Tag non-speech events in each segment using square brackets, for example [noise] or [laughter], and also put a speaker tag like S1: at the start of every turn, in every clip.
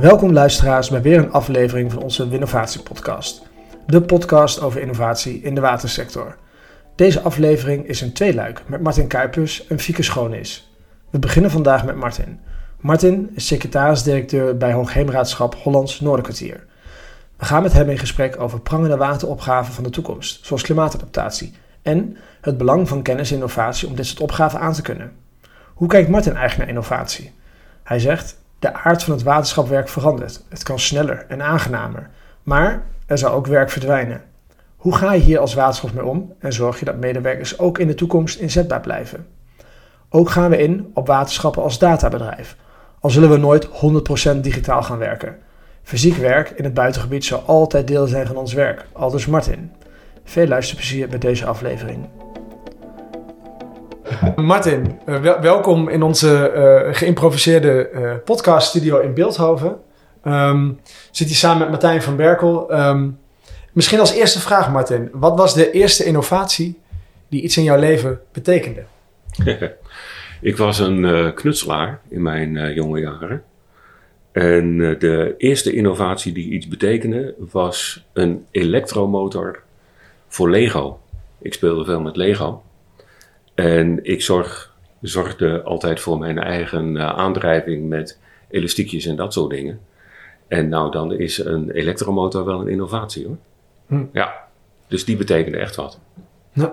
S1: Welkom luisteraars bij weer een aflevering van onze Winnovatie podcast. De podcast over innovatie in de watersector. Deze aflevering is een tweeluik met Martin Kuipers en Fieke Schoonis. We beginnen vandaag met Martin. Martin is secretaris-directeur bij Hoogheemraadschap Hollands Noorderkwartier. We gaan met hem in gesprek over prangende wateropgaven van de toekomst, zoals klimaatadaptatie, en het belang van kennis en innovatie om dit soort opgaven aan te kunnen. Hoe kijkt Martin eigenlijk naar innovatie? Hij zegt: De aard van het waterschapwerk verandert. Het kan sneller en aangenamer. Maar er zal ook werk verdwijnen. Hoe ga je hier als waterschap mee om en zorg je dat medewerkers ook in de toekomst inzetbaar blijven? Ook gaan we in op waterschappen als databedrijf. Al zullen we nooit 100% digitaal gaan werken. Fysiek werk in het buitengebied zal altijd deel zijn van ons werk, aldus Martin. Veel luisterplezier bij deze aflevering. [laughs] Martin, uh, welkom in onze uh, geïmproviseerde uh, podcaststudio in Beeldhoven. Um, zit hier samen met Martijn van Berkel. Um, misschien als eerste vraag, Martin. Wat was de eerste innovatie die iets in jouw leven betekende? [laughs]
S2: Ik was een knutselaar in mijn jonge jaren. En de eerste innovatie die iets betekende was een elektromotor voor Lego. Ik speelde veel met Lego. En ik zorg, zorgde altijd voor mijn eigen uh, aandrijving met elastiekjes en dat soort dingen. En nou, dan is een elektromotor wel een innovatie hoor. Hm. Ja, dus die betekende echt wat.
S1: Nou,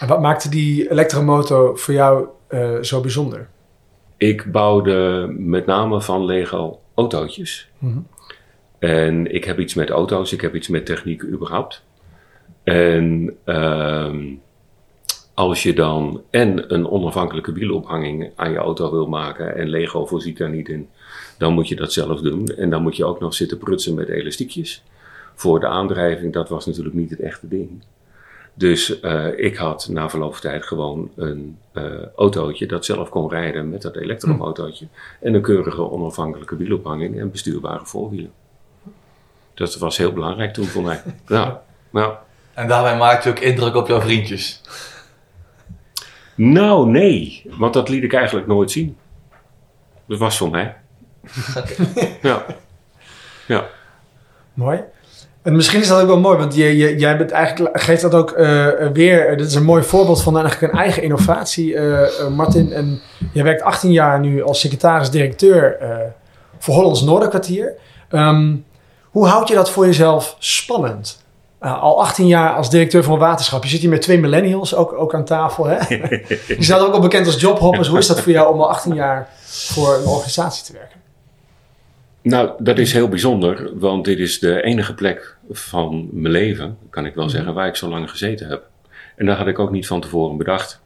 S1: en wat maakte die elektromotor voor jou uh, zo bijzonder?
S2: Ik bouwde met name van Lego autootjes. Hm. En ik heb iets met auto's, ik heb iets met techniek überhaupt. En uh, als je dan en een onafhankelijke wielophanging aan je auto wil maken en Lego voorziet daar niet in, dan moet je dat zelf doen. En dan moet je ook nog zitten prutsen met elastiekjes. Voor de aandrijving, dat was natuurlijk niet het echte ding. Dus uh, ik had na verloop van tijd gewoon een uh, autootje dat zelf kon rijden met dat elektromotootje. En een keurige onafhankelijke wielophanging en bestuurbare voorwielen. Dat was heel belangrijk toen voor mij. [laughs] Nou, nou.
S3: En daarbij maakte je ook indruk op jouw vriendjes.
S2: Nou, nee. Want dat liet ik eigenlijk nooit zien. Dat was voor mij. [laughs] ja. Ja.
S1: Mooi. En misschien is dat ook wel mooi, want je, je, jij bent eigenlijk, geeft dat ook uh, weer. Dit is een mooi voorbeeld van eigenlijk een eigen innovatie, uh, Martin. En jij werkt 18 jaar nu als secretaris-directeur voor Hollands Noorderkwartier. Um, hoe houd je dat voor jezelf spannend? Uh, al 18 jaar als directeur van waterschap. Je zit hier met twee millennials ook, ook aan tafel. Hè? [laughs] je staat ook al bekend als jobhoppers. Hoe is dat voor jou om al 18 jaar voor een organisatie te werken?
S2: Nou, dat is heel bijzonder, want dit is de enige plek van mijn leven, kan ik wel mhm. zeggen, waar ik zo lang gezeten heb. En daar had ik ook niet van tevoren bedacht.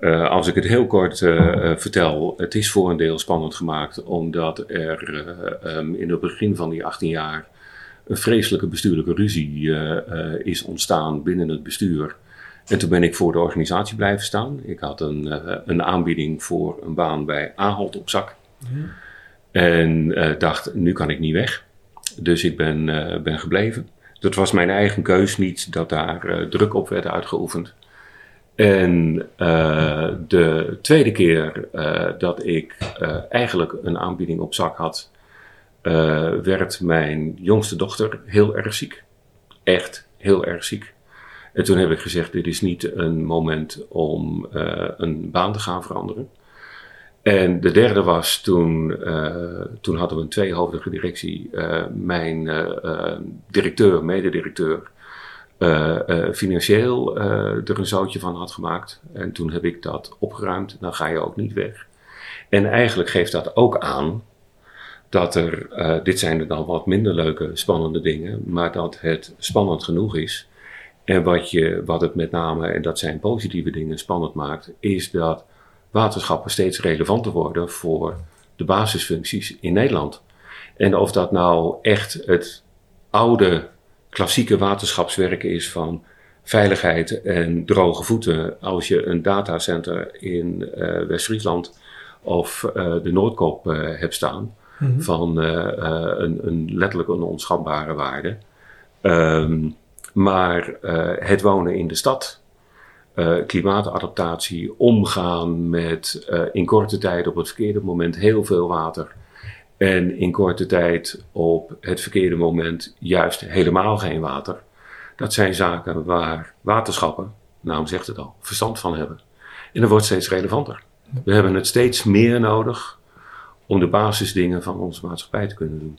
S2: Uh, als ik het heel kort uh, uh, vertel, het is voor een deel spannend gemaakt, omdat er um, in het begin van die 18 jaar een vreselijke bestuurlijke ruzie uh, uh, is ontstaan binnen het bestuur. En toen ben ik voor de organisatie blijven staan. Ik had een, uh, een aanbieding voor een baan bij Ahold op zak. Mm. En dacht, nu kan ik niet weg. Dus ik ben, ben gebleven. Dat was mijn eigen keus, niet dat daar druk op werd uitgeoefend. En de tweede keer dat ik eigenlijk een aanbieding op zak had, uh, werd mijn jongste dochter heel erg ziek. Echt heel erg ziek. En toen heb ik gezegd: dit is niet een moment om uh, een baan te gaan veranderen. En de derde was toen, uh, toen hadden we een tweehoofdige directie. mijn directeur, mededirecteur, financieel er een zoutje van had gemaakt. En toen heb ik dat opgeruimd. Dan ga je ook niet weg. En eigenlijk geeft dat ook aan dat er, uh, dit zijn er dan wat minder leuke, spannende dingen, maar dat het spannend genoeg is. En wat, je, wat het met name, en dat zijn positieve dingen, spannend maakt, is dat waterschappen steeds relevanter worden voor de basisfuncties in Nederland. En of dat nou echt het oude, klassieke waterschapswerk is van veiligheid en droge voeten als je een datacenter in uh, West-Friesland of uh, de Noordkop hebt staan Mhm. van uh, uh, een, een, letterlijk een onschatbare waarde. Um, maar uh, het wonen in de stad, klimaatadaptatie, omgaan met in korte tijd op het verkeerde moment heel veel water. En in korte tijd op het verkeerde moment juist helemaal geen water. Dat zijn zaken waar waterschappen, naam zegt het al, verstand van hebben. En dat wordt steeds relevanter. We hebben het steeds meer nodig om de basisdingen van onze maatschappij te kunnen doen.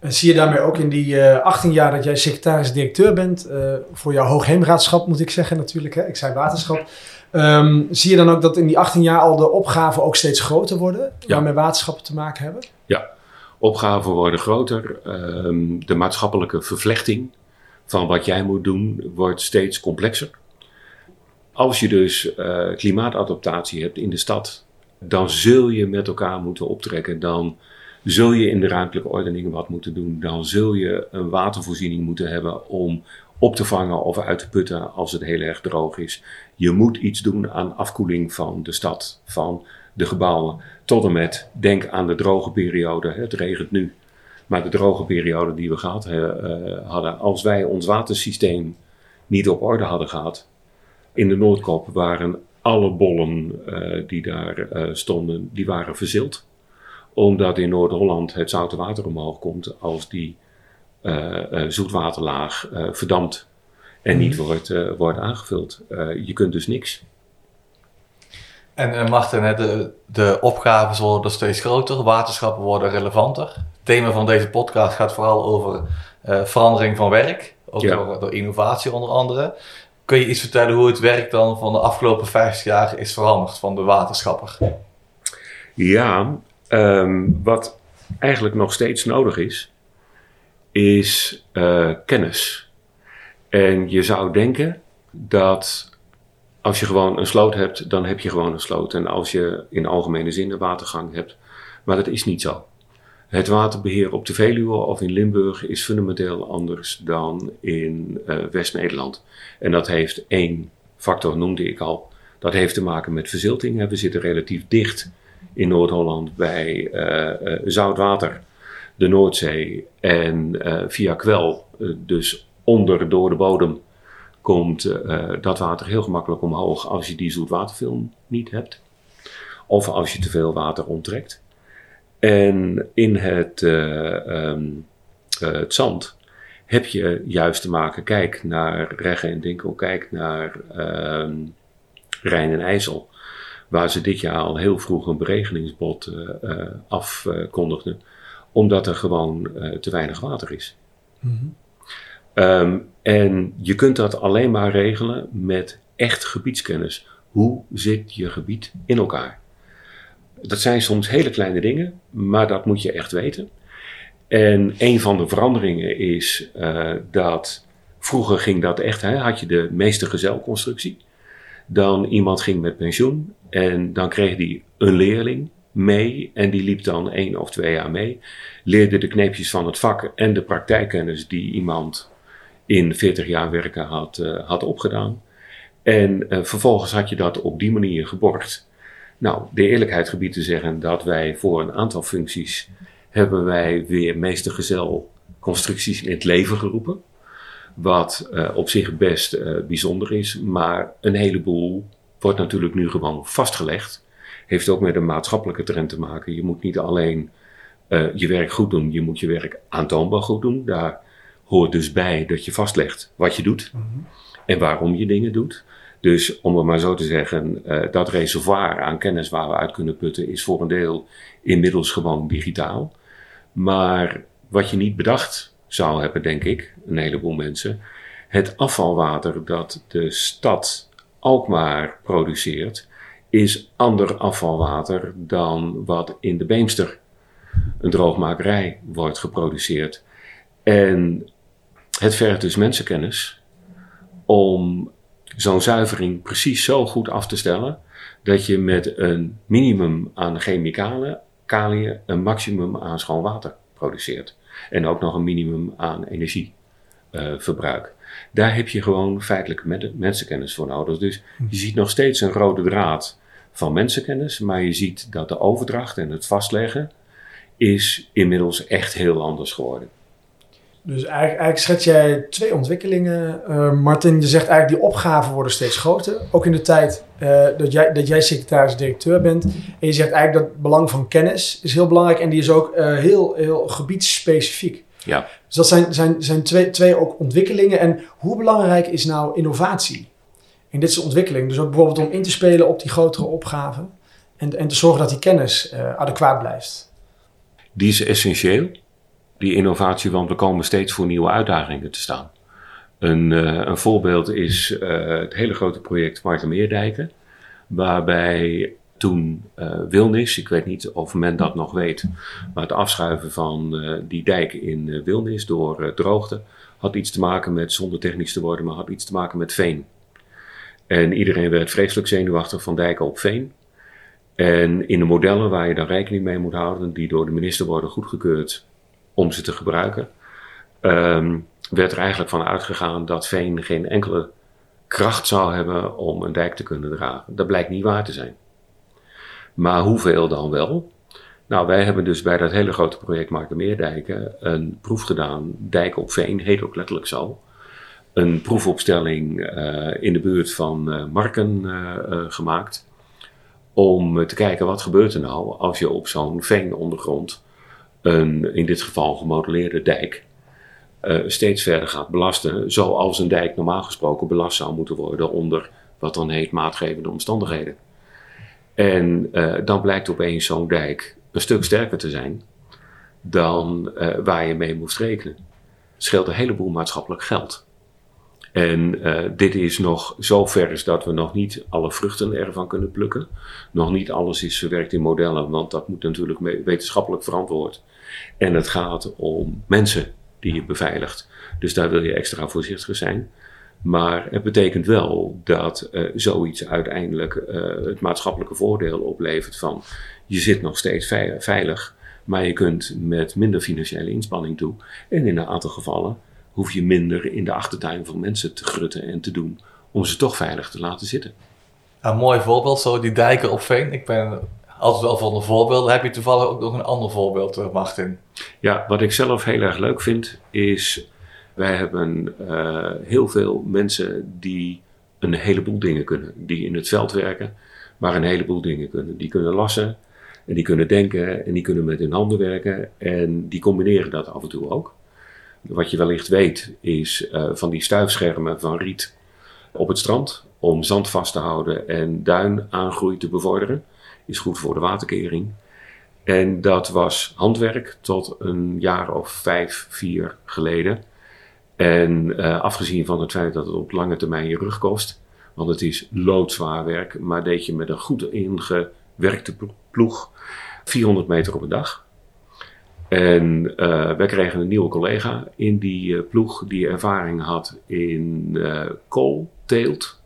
S1: En zie je daarmee ook in die uh, 18 jaar dat jij secretaris-directeur bent, uh, voor jouw hoogheemraadschap moet ik zeggen natuurlijk, hè? ik zei waterschap. Um, zie je dan ook dat in die 18 jaar al de opgaven ook steeds groter worden, ja. waarmee waterschappen te maken hebben?
S2: Ja, opgaven worden groter. Um, de maatschappelijke vervlechting van wat jij moet doen wordt steeds complexer. Als je dus uh, klimaatadaptatie hebt in de stad, dan zul je met elkaar moeten optrekken. Dan zul je in de ruimtelijke ordening wat moeten doen. Dan zul je een watervoorziening moeten hebben om op te vangen of uit te putten als het heel erg droog is. Je moet iets doen aan afkoeling van de stad, van de gebouwen. Tot en met, denk aan de droge periode. Het regent nu. Maar de droge periode die we gehad uh, hadden, als wij ons watersysteem niet op orde hadden gehad. In de Noordkop waren alle bollen uh, die daar uh, stonden, die waren verzild. Omdat in Noord-Holland het zoute water omhoog komt als die zoetwaterlaag verdampt en niet wordt, wordt aangevuld. je kunt dus niks.
S3: En Martin, hè, de, de opgaven worden steeds groter, waterschappen worden relevanter. Het thema van deze podcast gaat vooral over verandering van werk, ook ja. door, door, innovatie onder andere. Kun je iets vertellen hoe het werk dan van de afgelopen 50 jaar is veranderd van de waterschapper?
S2: Ja, um, wat eigenlijk nog steeds nodig is, is uh, kennis. En je zou denken dat als je gewoon een sloot hebt, dan heb je gewoon een sloot. En als je in algemene zin een watergang hebt. Maar dat is niet zo. Het waterbeheer op de Veluwe of in Limburg is fundamenteel anders dan in uh, West-Nederland. En dat heeft één factor, noemde ik al. Dat heeft te maken met verzilting. We zitten relatief dicht in Noord-Holland bij uh, uh, zoutwater, de Noordzee en via kwel, dus onder door de bodem komt dat water heel gemakkelijk omhoog als je die zoetwaterfilm niet hebt. Of als je te veel water onttrekt. En in het, uh, um, uh, het zand heb je juist te maken, kijk naar Regge en Dinkel, kijk naar um, Rijn en IJssel. Waar ze dit jaar al heel vroeg een beregeningsbod afkondigden. omdat er gewoon te weinig water is. Mm -hmm. Um, en je kunt dat alleen maar regelen met echt gebiedskennis. Hoe zit je gebied in elkaar? Dat zijn soms hele kleine dingen, maar dat moet je echt weten. En een van de veranderingen is uh, dat vroeger ging dat echt, hè, had je de meeste gezelconstructie. Dan iemand ging met pensioen en dan kreeg die een leerling mee en die liep dan één of twee jaar mee. Leerde de kneepjes van het vak en de praktijkkennis die iemand in 40 jaar werken had, uh, had opgedaan. En uh, vervolgens had je dat op die manier geborgd. Nou, de eerlijkheid gebied te zeggen dat wij voor een aantal functies hebben wij weer meestergezel constructies in het leven geroepen. Wat uh, op zich best uh, bijzonder is, maar een heleboel wordt natuurlijk nu gewoon vastgelegd. Heeft ook met een maatschappelijke trend te maken. Je moet niet alleen uh, je werk goed doen, je moet je werk aantoonbaar goed doen. Daar hoort dus bij dat je vastlegt wat je doet mm -hmm. en waarom je dingen doet. Dus om het maar zo te zeggen, uh, dat reservoir aan kennis waar we uit kunnen putten is voor een deel inmiddels gewoon digitaal. Maar wat je niet bedacht zou hebben, denk ik, een heleboel mensen, het afvalwater dat de stad Alkmaar produceert, is ander afvalwater dan wat in de Beemster, een droogmakerij, wordt geproduceerd. En het vergt dus mensenkennis om zo'n zuivering precies zo goed af te stellen dat je met een minimum aan chemicalen, kaliën, een maximum aan schoon water produceert. En ook nog een minimum aan energieverbruik. Uh, Daar heb je gewoon feitelijke mensenkennis voor nodig. Dus je ziet nog steeds een rode draad van mensenkennis, maar je ziet dat de overdracht en het vastleggen is inmiddels echt heel anders geworden.
S1: Dus eigenlijk, eigenlijk schets jij twee ontwikkelingen, uh, Martin. Je zegt eigenlijk die opgaven worden steeds groter. Ook in de tijd uh, dat jij, dat jij secretaris-directeur bent. En je zegt eigenlijk dat het belang van kennis is heel belangrijk. En die is ook uh, heel, heel gebiedsspecifiek.
S2: Ja.
S1: Dus dat zijn, zijn, zijn twee, twee ook ontwikkelingen. En hoe belangrijk is nou innovatie in dit soort ontwikkelingen? Dus ook bijvoorbeeld om in te spelen op die grotere opgaven. En, en te zorgen dat die kennis adequaat blijft.
S2: Die is essentieel die innovatie, want we komen steeds voor nieuwe uitdagingen te staan. Een, uh, een voorbeeld is uh, het hele grote project Meerdijken, waarbij toen uh, Wilnis, ik weet niet of men dat nog weet, maar het afschuiven van die dijk in Wilnis door droogte had iets te maken met, zonder technisch te worden, maar had iets te maken met veen. En iedereen werd vreselijk zenuwachtig van dijken op veen. En in de modellen waar je dan rekening mee moet houden, die door de minister worden goedgekeurd om ze te gebruiken, um, werd er eigenlijk van uitgegaan dat veen geen enkele kracht zou hebben om een dijk te kunnen dragen. Dat blijkt niet waar te zijn. Maar hoeveel dan wel? Nou, wij hebben dus bij dat hele grote project Mark de Meerdijken een proef gedaan. Dijk op veen heet ook letterlijk zo. Een proefopstelling uh, in de buurt van uh, Marken uh, gemaakt. Om te kijken wat gebeurt er nou als je op zo'n veenondergrond een, in dit geval gemodelleerde dijk, uh, steeds verder gaat belasten, zoals een dijk normaal gesproken belast zou moeten worden onder wat dan heet maatgevende omstandigheden. En uh, dan blijkt opeens zo'n dijk een stuk sterker te zijn dan uh, waar je mee moest rekenen. Het scheelt een heleboel maatschappelijk geld. En dit is nog zo ver is dat we nog niet alle vruchten ervan kunnen plukken. Nog niet alles is verwerkt in modellen, want dat moet natuurlijk wetenschappelijk verantwoord. En het gaat om mensen die je beveiligt. Dus daar wil je extra voorzichtig zijn. Maar het betekent wel dat uh, zoiets uiteindelijk uh, het maatschappelijke voordeel oplevert van je zit nog steeds veilig, maar je kunt met minder financiële inspanning toe. En in een aantal gevallen hoef je minder in de achtertuin van mensen te grutten en te doen om ze toch veilig te laten zitten.
S3: Een mooi voorbeeld, zo die dijken op Veen. Ik ben altijd wel van een voorbeeld. Heb je toevallig ook nog een ander voorbeeld, eh, Martin?
S2: Ja, wat ik zelf heel erg leuk vind is, wij hebben uh, heel veel mensen die een heleboel dingen kunnen. Die in het veld werken, maar een heleboel dingen kunnen. Die kunnen lassen en die kunnen denken en die kunnen met hun handen werken en die combineren dat af en toe ook. Wat je wellicht weet is uh, van die stuifschermen van riet op het strand om zand vast te houden en duin aangroei te bevorderen. Is goed voor de waterkering. En dat was handwerk tot een jaar of vijf, vier geleden. En uh, afgezien van het feit dat het op lange termijn je rug kost, want het is loodzwaar werk, maar deed je met een goed ingewerkte ploeg 400 meter op een dag. En uh, wij kregen een nieuwe collega in die uh, ploeg die ervaring had in koolteelt.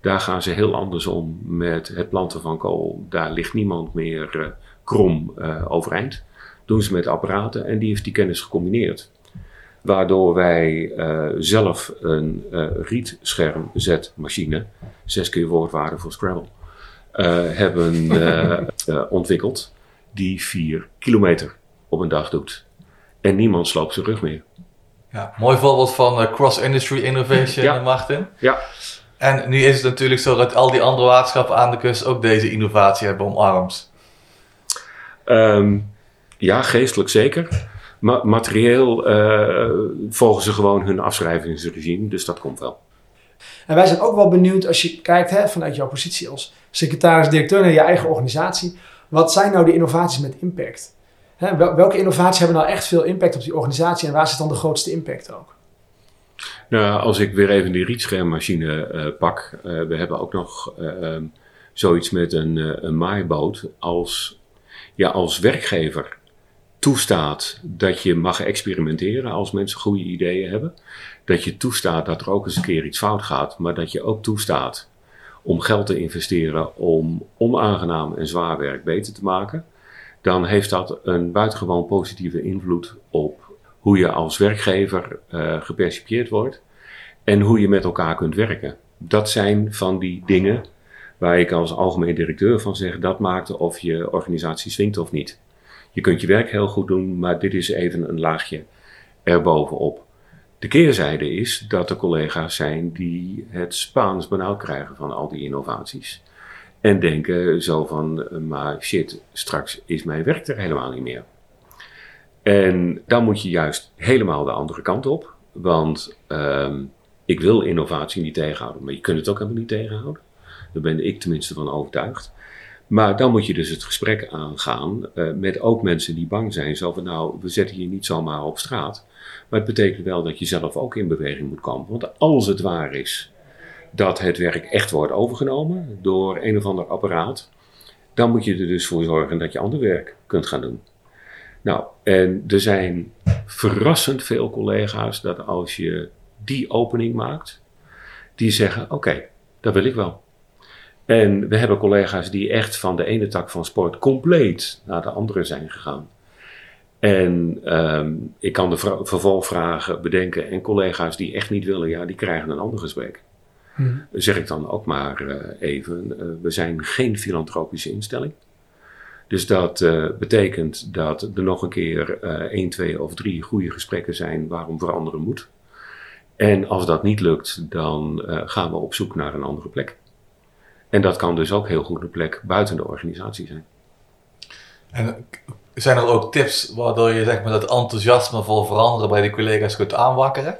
S2: Daar gaan ze heel anders om met het planten van kool. Daar ligt niemand meer krom overeind. Doen ze met apparaten en die heeft die kennis gecombineerd. Waardoor wij zelf een rietschermzetmachine, zes keer woordwaarde voor Scrabble, hebben [laughs] ontwikkeld. Die vier kilometer op een dag doet. En niemand sloopt zijn rug meer.
S3: Ja, mooi voorbeeld van uh, cross-industry innovation, ja. Martin.
S2: Ja.
S3: En nu is het natuurlijk zo dat al die andere waterschappen aan de kust ook deze innovatie hebben omarmd.
S2: Um, ja, geestelijk zeker. Ma materieel uh, volgen ze gewoon hun afschrijvingsregime, dus dat komt wel.
S1: En wij zijn ook wel benieuwd als je kijkt hè, vanuit jouw positie als secretaris-directeur naar je eigen organisatie. Wat zijn nou de innovaties met impact? Hè, welke innovaties hebben nou echt veel impact op die organisatie en waar zit dan de grootste impact ook?
S2: Nou, als ik weer even die rietschermmachine uh, pak. Uh, we hebben ook nog uh, zoiets met een, een maaiboot. Als, ja, als werkgever toestaat dat je mag experimenteren als mensen goede ideeën hebben. Dat je toestaat dat er ook eens een keer iets fout gaat, maar dat je ook toestaat om geld te investeren om onaangenaam en zwaar werk beter te maken dan heeft dat een buitengewoon positieve invloed op hoe je als werkgever uh, gepercipieerd wordt en hoe je met elkaar kunt werken. Dat zijn van die dingen waar ik als algemeen directeur van zeg, dat maakt of je organisatie swingt of niet. Je kunt je werk heel goed doen, maar dit is even een laagje erbovenop. De keerzijde is dat er collega's zijn die het Spaans benauwd krijgen van al die innovaties. En denken zo van, maar shit, straks is mijn werk er helemaal niet meer. En dan moet je juist helemaal de andere kant op. Want ehm, ik wil innovatie niet tegenhouden, maar je kunt het ook helemaal niet tegenhouden. Daar ben ik tenminste van overtuigd. Maar dan moet je dus het gesprek aangaan uh, met ook mensen die bang zijn. Zo van nou, we zetten je niet zomaar op straat. Maar het betekent wel dat je zelf ook in beweging moet komen. Want als het waar is dat het werk echt wordt overgenomen door een of ander apparaat, dan moet je er dus voor zorgen dat je ander werk kunt gaan doen. Nou, en er zijn verrassend veel collega's dat als je die opening maakt, die zeggen: Oké, okay, dat wil ik wel. En we hebben collega's die echt van de ene tak van sport compleet naar de andere zijn gegaan. En um, ik kan de vervolgvragen bedenken. En collega's die echt niet willen, ja, die krijgen een ander gesprek. Hmm. Zeg ik dan ook maar uh, even. Uh, we zijn geen filantropische instelling. Dus dat uh, betekent dat er nog een keer één, twee of drie goede gesprekken zijn waarom veranderen moet. En als dat niet lukt, dan gaan we op zoek naar een andere plek. En dat kan dus ook heel goed een plek buiten de organisatie zijn.
S3: En zijn er ook tips waardoor je zeg maar, dat enthousiasme voor veranderen bij de collega's kunt aanwakkeren?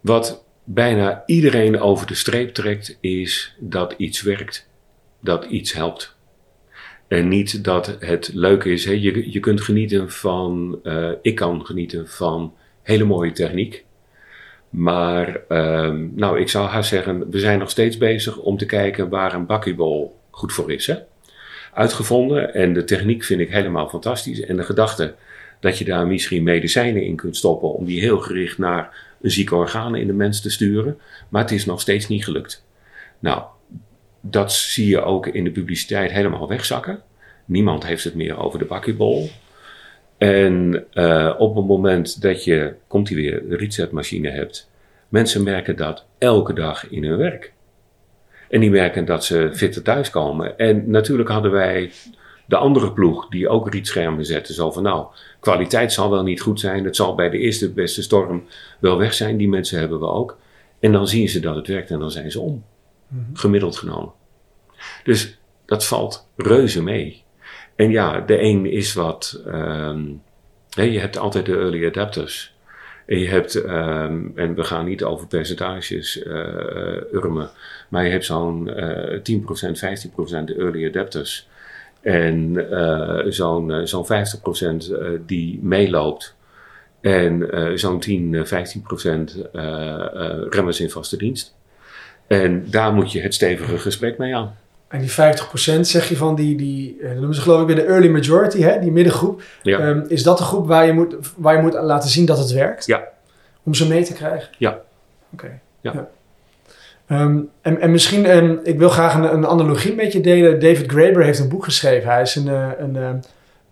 S2: Wat bijna iedereen over de streep trekt, is dat iets werkt, dat iets helpt. En niet dat het leuk is. Hè? Je, je kunt genieten van, uh, ik kan genieten van hele mooie techniek. Maar um, nou, ik zou haast zeggen, we zijn nog steeds bezig om te kijken waar een buckyball goed voor is. Hè? Uitgevonden en de techniek vind ik helemaal fantastisch. En de gedachte dat je daar misschien medicijnen in kunt stoppen om die heel gericht naar een zieke orgaan in de mens te sturen. Maar het is nog steeds niet gelukt. Nou, dat zie je ook in de publiciteit helemaal wegzakken. Niemand heeft het meer over de buckyball. En uh, op het moment dat je, komt hij weer, de resetmachine hebt, mensen merken dat elke dag in hun werk. En die merken dat ze fitter thuiskomen. En natuurlijk hadden wij de andere ploeg die ook rietschermen zetten. Zo van nou, kwaliteit zal wel niet goed zijn. Het zal bij de eerste beste storm wel weg zijn. Die mensen hebben we ook. En dan zien ze dat het werkt en dan zijn ze om. Mhm. Gemiddeld genomen. Dus dat valt reuze mee. En ja, de een is wat. Um, je hebt altijd de early adapters. En je hebt, um, en we gaan niet over percentages uh, urmen, maar je hebt zo'n uh, 10%, 15% early adapters. En uh, zo'n zo'n 50% die meeloopt. En zo'n 10, 15% remmers in vaste dienst. En daar moet je het stevige gesprek mee aan.
S1: En die 50% zeg je van die, die eh, dat noemen ze geloof ik weer de early majority, hè, die middengroep. Ja. Um, is dat de groep waar je, moet, waar je moet laten zien dat het werkt?
S2: Ja.
S1: Om ze mee te krijgen?
S2: Ja.
S1: Oké. Okay. Ja. ja. Um, en, en misschien, um, ik wil graag een, een, analogie met je delen. David Graeber heeft een boek geschreven. Hij is een, eh, een, een,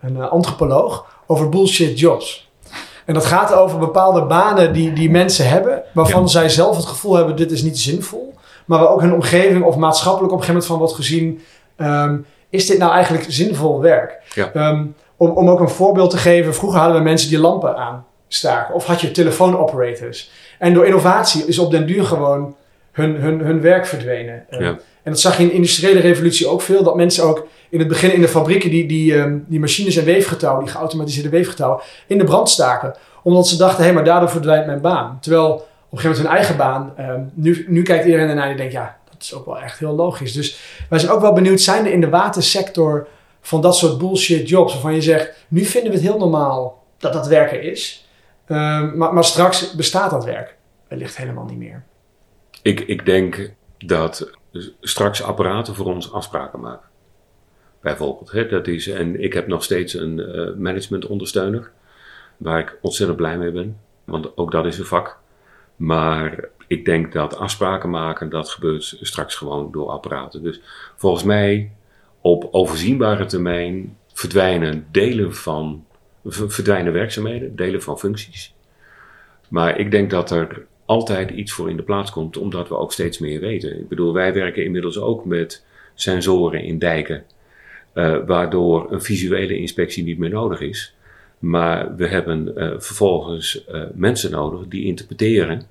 S1: eh, een antropoloog over bullshit jobs. En dat gaat over bepaalde banen die, die mensen hebben, waarvan ja. zij zelf het gevoel hebben: dit is niet zinvol maar waar ook hun omgeving of maatschappelijk op een gegeven moment van wordt gezien. Um, is dit nou eigenlijk zinvol werk?
S2: Ja.
S1: Um, om, om ook een voorbeeld te geven, vroeger hadden we mensen die lampen aanstaken. Of had je telefoonoperators. En door innovatie is op den duur gewoon hun, hun, hun werk verdwenen. Um, ja. En dat zag je in de industriële revolutie ook veel. Dat mensen ook in het begin in de fabrieken die, die, um, die machines en weefgetouw, die geautomatiseerde weefgetouw, in de brand staken. Omdat ze dachten, hé, hey, maar daardoor verdwijnt mijn baan. Terwijl een gegeven moment hun eigen baan. Um, nu, nu kijkt iedereen ernaar en denkt, ja, dat is ook wel echt heel logisch. Dus wij zijn ook wel benieuwd, zijn er in de watersector van dat soort bullshit jobs waarvan je zegt, nu vinden we het heel normaal dat dat werken is. Um, maar, maar straks bestaat dat werk wellicht helemaal niet meer.
S2: Ik, ik denk dat straks apparaten voor ons afspraken maken. Bijvoorbeeld, hè, dat is, en ik heb nog steeds een uh, managementondersteuner, waar ik ontzettend blij mee ben, want ook dat is een vak. Maar ik denk dat afspraken maken, dat gebeurt straks gewoon door apparaten. Dus volgens mij op overzienbare termijn verdwijnen delen van verdwijnen werkzaamheden, delen van functies. Maar ik denk dat er altijd iets voor in de plaats komt, omdat we ook steeds meer weten. Ik bedoel, wij werken inmiddels ook met sensoren in dijken, uh, waardoor een visuele inspectie niet meer nodig is. Maar we hebben vervolgens mensen nodig die interpreteren.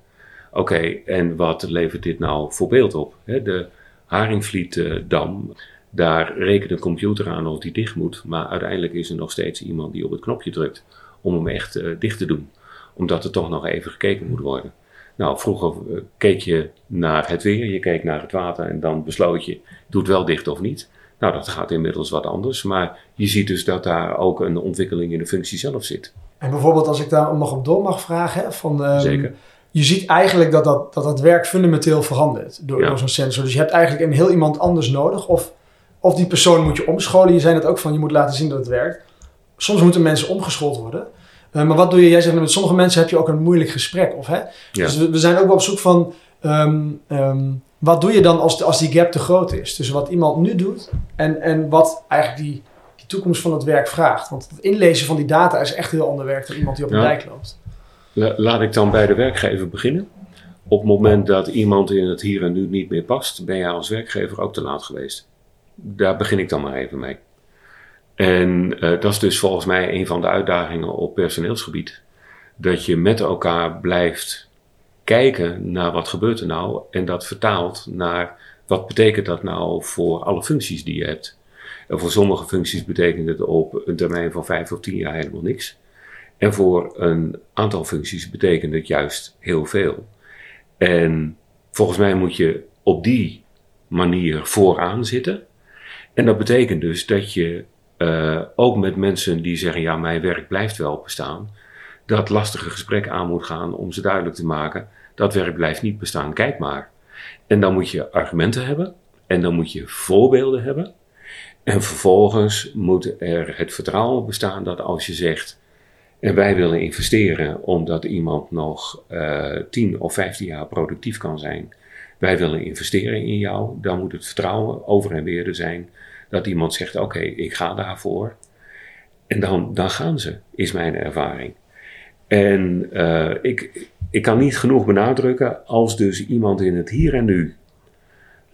S2: Oké, en wat levert dit nou voor beeld op? De Haringvlietdam, daar rekent een computer aan of die dicht moet. Maar uiteindelijk is er nog steeds iemand die op het knopje drukt om hem echt dicht te doen. Omdat er toch nog even gekeken moet worden. Nou, vroeger eh, keek je naar het weer, je keek naar het water en dan besloot je, doet wel dicht of niet. Nou, dat gaat inmiddels wat anders, maar je ziet dus dat daar ook een ontwikkeling in de functie zelf zit.
S1: En bijvoorbeeld als ik daar nog op door mag vragen, van, um, Zeker. je ziet eigenlijk dat dat, dat dat werk fundamenteel verandert door, door zo'n sensor. Dus je hebt eigenlijk een heel iemand anders nodig of, of die persoon moet je omscholen. Je zei het ook van, je moet laten zien dat het werkt. Soms moeten mensen omgeschoold worden. Eh, maar wat doe je? Jij zegt met sommige mensen heb je ook een moeilijk gesprek. Of, hè? Dus we, zijn ook wel op zoek van ehm, ehm, wat doe je dan als, als die gap te groot is? Tussen wat iemand nu doet en, en wat eigenlijk die, die toekomst van het werk vraagt. Want het inlezen van die data is echt heel ander werk dan iemand die op een dijk loopt.
S2: Laat ik dan bij de werkgever beginnen. Op het moment dat iemand in het hier en nu niet meer past, ben jij als werkgever ook te laat geweest. Daar begin ik dan maar even mee. En uh, dat is dus volgens mij een van de uitdagingen op personeelsgebied. Dat je met elkaar blijft kijken naar wat gebeurt er nou en dat vertaalt naar wat betekent dat nou voor alle functies die je hebt. En voor sommige functies betekent het op een termijn van vijf of tien jaar helemaal niks. En voor een aantal functies betekent het juist heel veel. En volgens mij moet je op die manier vooraan zitten. En dat betekent dus dat je uh, ook met mensen die zeggen: ja, mijn werk blijft wel bestaan. Dat lastige gesprek aan moet gaan om ze duidelijk te maken: dat werk blijft niet bestaan, kijk maar. En dan moet je argumenten hebben en dan moet je voorbeelden hebben. En vervolgens moet er het vertrouwen bestaan dat als je zegt: en wij willen investeren omdat iemand nog uh, 10 of 15 jaar productief kan zijn. Wij willen investeren in jou. Dan moet het vertrouwen over en weer er zijn dat iemand zegt: Oké, ik ga daarvoor. En dan, dan gaan ze, is mijn ervaring. En uh, ik, ik kan niet genoeg benadrukken, als dus iemand in het hier en nu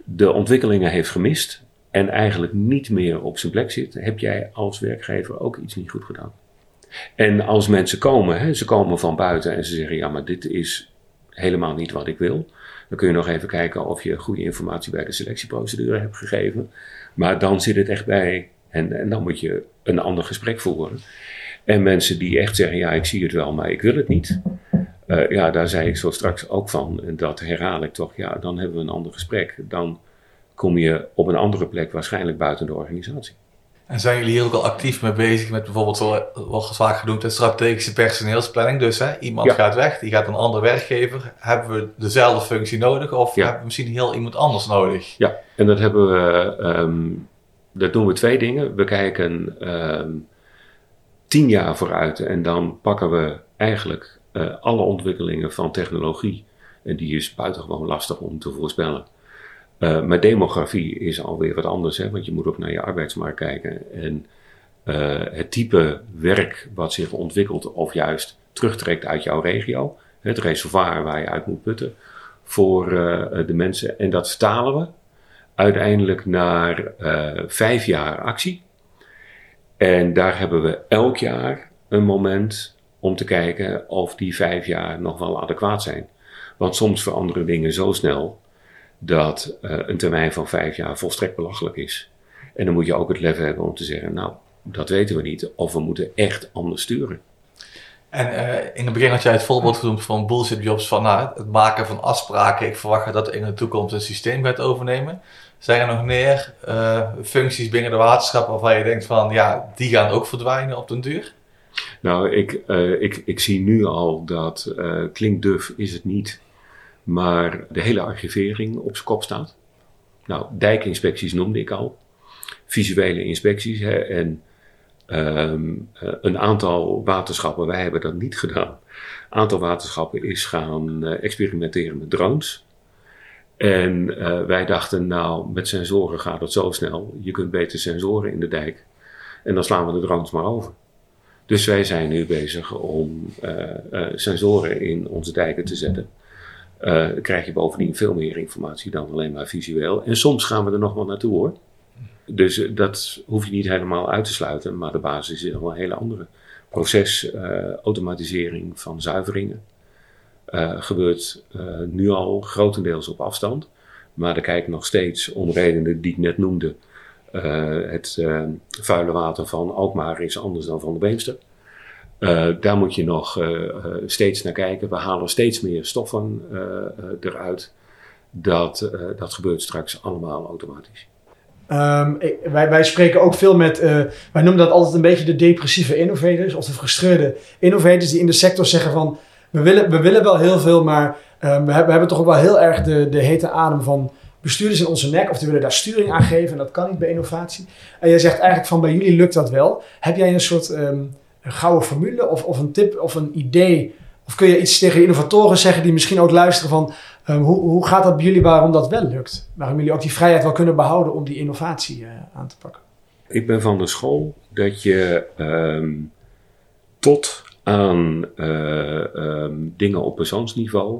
S2: de ontwikkelingen heeft gemist en eigenlijk niet meer op zijn plek zit, heb jij als werkgever ook iets niet goed gedaan. En als mensen komen, hè, ze komen van buiten en ze zeggen: Ja, maar dit is helemaal niet wat ik wil. Dan kun je nog even kijken of je goede informatie bij de selectieprocedure hebt gegeven. Maar dan zit het echt bij en, en dan moet je een ander gesprek voeren. En mensen die echt zeggen, ja, ik zie het wel, maar ik wil het niet. Uh, ja, daar zei ik zo straks ook van. En dat herhaal ik toch. Ja, dan hebben we een ander gesprek. Dan kom je op een andere plek waarschijnlijk buiten de organisatie.
S3: En zijn jullie hier ook al actief mee bezig met bijvoorbeeld, wat vaak genoemd, strategische personeelsplanning? Dus hè, iemand gaat weg, die gaat een ander werkgever. Hebben we dezelfde functie nodig of hebben we misschien heel iemand anders nodig?
S2: Ja, en dat hebben we, um, dat doen we twee dingen. We kijken um, tien jaar vooruit en dan pakken we eigenlijk uh, alle ontwikkelingen van technologie. En die is buitengewoon lastig om te voorspellen. Uh, maar demografie is alweer wat anders, hè, want je moet ook naar je arbeidsmarkt kijken. En uh, het type werk wat zich ontwikkelt of juist terugtrekt uit jouw regio, het reservoir waar je uit moet putten voor de mensen. En dat vertalen we uiteindelijk naar vijf jaar actie. En daar hebben we elk jaar een moment om te kijken of die vijf jaar nog wel adequaat zijn. Want soms veranderen dingen zo snel dat uh, een termijn van vijf jaar volstrekt belachelijk is. En dan moet je ook het lef hebben om te zeggen, nou, dat weten we niet. Of we moeten echt anders sturen.
S3: En uh, in het begin had jij het voorbeeld genoemd van bullshit jobs van nou, het maken van afspraken. Ik verwacht dat in de toekomst een systeem gaat overnemen. Zijn er nog meer uh, functies binnen de waterschap waarvan je denkt van ja, die gaan ook verdwijnen op den duur?
S2: Nou, ik, uh, ik, ik zie nu al dat klinkt duf is het niet maar de hele archivering op zijn kop staat. Nou, dijkinspecties noemde ik al. Visuele inspecties hè, en um, een aantal waterschappen, wij hebben dat niet gedaan. Een aantal waterschappen is gaan uh, experimenteren met drones. En uh, wij dachten, nou, met sensoren gaat het zo snel. Je kunt beter sensoren in de dijk. En dan slaan we de drones maar over. Dus wij zijn nu bezig om uh, sensoren in onze dijken te zetten uh, krijg je bovendien veel meer informatie dan alleen maar visueel. En soms gaan we er nog wel naartoe hoor. Dus dat hoef je niet helemaal uit te sluiten, maar de basis is wel een hele andere. procesautomatisering van zuiveringen. gebeurt nu al grotendeels op afstand. Maar er kijkt nog steeds om redenen die ik net noemde. Het vuile water van Alkmaar is anders dan van de Beemster. Uh, daar moet je nog uh, steeds naar kijken. We halen steeds meer stoffen eruit. Dat, dat gebeurt straks allemaal automatisch.
S1: Um, wij, wij spreken ook veel met, wij noemen dat altijd een beetje de depressieve innovators of de frustreerde innovators die in de sector zeggen van we willen, we willen wel heel veel, maar um, we, hebben, we hebben toch ook wel heel erg de, de hete adem van bestuurders in onze nek of die willen daar sturing aan geven en dat kan niet bij innovatie. En jij zegt eigenlijk van bij jullie lukt dat wel. Heb jij een soort um, een gouden formule of, of een tip of een idee? Of kun je iets tegen innovatoren zeggen die misschien ook luisteren van um, hoe, hoe gaat dat bij jullie waarom dat wel lukt? Waarom jullie ook die vrijheid wel kunnen behouden om die innovatie uh, aan te pakken?
S2: Ik ben van de school dat je um, tot aan um, dingen op persoonsniveau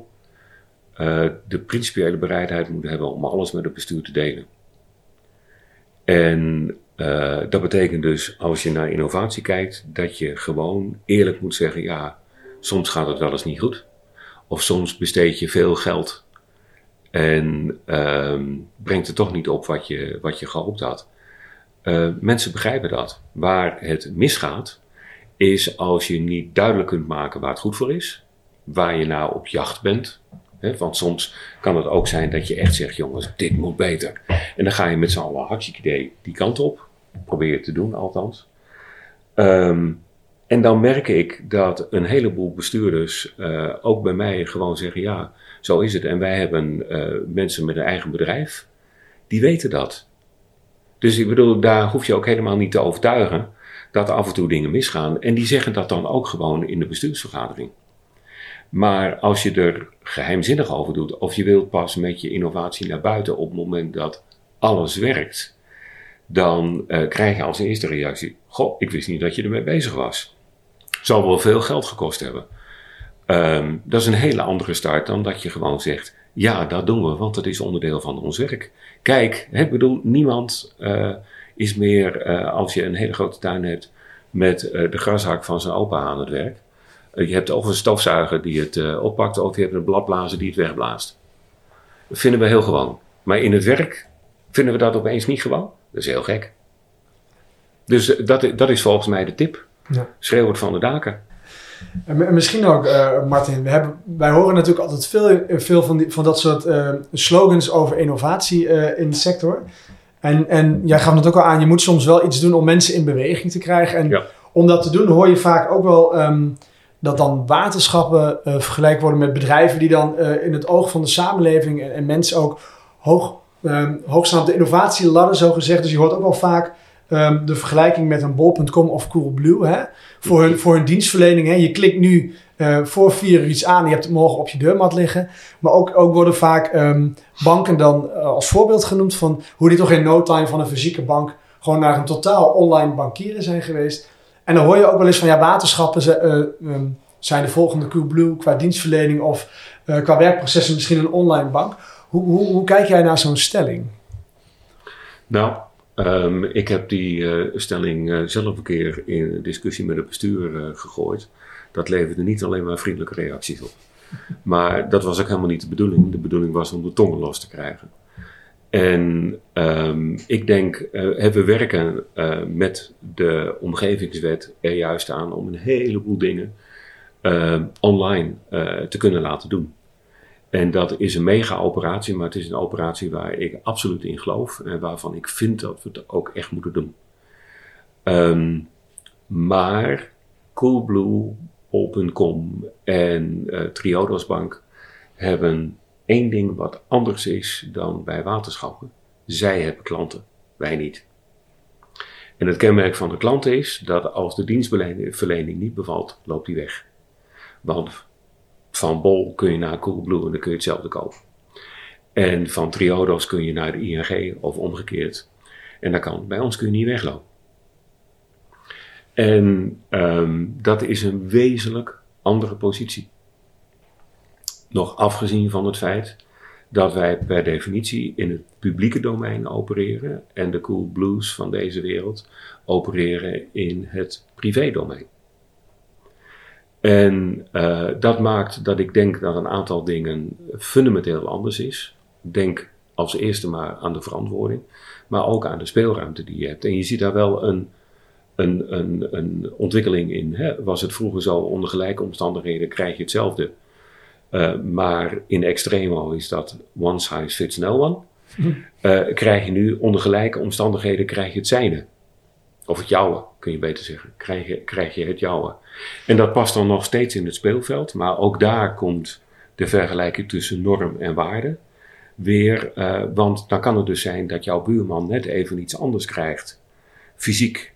S2: uh, de principiële bereidheid moet hebben om alles met het bestuur te delen. En uh, dat betekent dus, als je naar innovatie kijkt, dat je gewoon eerlijk moet zeggen: ja, soms gaat het wel eens niet goed. Of soms besteed je veel geld en uh, brengt het toch niet op wat je, wat je gehoopt had. Uh, mensen begrijpen dat. Waar het misgaat, is als je niet duidelijk kunt maken waar het goed voor is, waar je nou op jacht bent. Want soms kan het ook zijn dat je echt zegt: jongens, dit moet beter. En dan ga je met z'n allen hartstikke idee die kant op. Probeer te doen althans. Um, en dan merk ik dat een heleboel bestuurders uh, ook bij mij gewoon zeggen: ja, zo is het. En wij hebben uh, mensen met een eigen bedrijf, die weten dat. Dus ik bedoel, daar hoef je ook helemaal niet te overtuigen dat af en toe dingen misgaan. En die zeggen dat dan ook gewoon in de bestuursvergadering. Maar als je er geheimzinnig over doet, of je wilt pas met je innovatie naar buiten op het moment dat alles werkt, dan uh, krijg je als eerste reactie: Goh, ik wist niet dat je ermee bezig was. Zal wel veel geld gekost hebben. Um, dat is een hele andere start dan dat je gewoon zegt: Ja, dat doen we, want dat is onderdeel van ons werk. Kijk, ik bedoel, niemand uh, is meer, uh, als je een hele grote tuin hebt, met de grashak van zijn opa aan het werk. Je hebt of een stofzuiger die het oppakt, of je hebt een bladblazer die het wegblaast. Dat vinden we heel gewoon. Maar in het werk vinden we dat opeens niet gewoon. Dat is heel gek. Dus dat, dat is volgens mij de tip. Ja. Schreeuw het van de daken.
S1: En misschien ook, uh, Martin, we hebben, wij horen natuurlijk altijd veel, veel van, die, van dat soort uh, slogans over innovatie uh, in de sector. En, en jij gaf het ook al aan, je moet soms wel iets doen om mensen in beweging te krijgen. En ja. om dat te doen hoor je vaak ook wel um, dat dan waterschappen vergelijkt worden met bedrijven die dan in het oog van de samenleving en, en mensen ook hoog um, hoog staan op zo gezegd. Dus je hoort ook wel vaak um, de vergelijking met een bol.com of Coolblue. Hè? Voor, hun, voor hun dienstverlening. Hè? Je klikt nu uh, voor vier uur iets aan. Je hebt het morgen op je deurmat liggen. Maar ook, ook worden vaak um, banken dan uh, als voorbeeld genoemd van hoe die toch in no time van een fysieke bank gewoon naar een totaal online bankieren zijn geweest. En dan hoor je ook wel eens van ja, waterschappen uh, um, zijn de volgende Coolblue qua dienstverlening of qua werkprocessen misschien een online bank. Hoe, hoe, hoe kijk jij naar zo'n stelling?
S2: Nou, um, ik heb die uh, stelling zelf een keer in discussie met het bestuur gegooid. Dat leverde niet alleen maar vriendelijke reacties op. Maar dat was ook helemaal niet de bedoeling. De bedoeling was om de tongen los te krijgen. En um, ik denk, we werken met de omgevingswet er juist aan om een heleboel dingen online te kunnen laten doen. En dat is een mega operatie, maar het is een operatie waar ik absoluut in geloof en waarvan ik vind dat we het ook echt moeten doen. Um, maar Coolblue, Open.com en Triodos Bank hebben één ding wat anders is dan bij waterschappen. Zij hebben klanten, wij niet. En het kenmerk van de klant is dat als de dienstverlening niet bevalt, loopt die weg. Want van Bol kun je naar Coolblue en dan kun je hetzelfde kopen. En van Triodos kun je naar de ING of omgekeerd. En dan kan, bij ons kun je niet weglopen. En um, dat is een wezenlijk andere positie. Nog afgezien van het feit dat wij per definitie in het publieke domein opereren en de Cool Blues van deze wereld opereren in het privé domein. En uh, dat maakt dat ik denk dat een aantal dingen fundamenteel anders is. Denk als eerste maar aan de verantwoording, maar ook aan de speelruimte die je hebt. En je ziet daar wel een, een, een, een ontwikkeling in. Hè? Was het vroeger zo, onder gelijke omstandigheden krijg je hetzelfde. Uh, maar in extremo is dat one size fits no one. Uh, [laughs] krijg je nu onder gelijke omstandigheden krijg je het zijne. Of het jouwe, kun je beter zeggen. Krijg je, krijg je het jouwe. En dat past dan nog steeds in het speelveld. Maar ook daar komt de vergelijking tussen norm en waarde weer. Uh, want dan kan het dus zijn dat jouw buurman net even iets anders krijgt. Fysiek.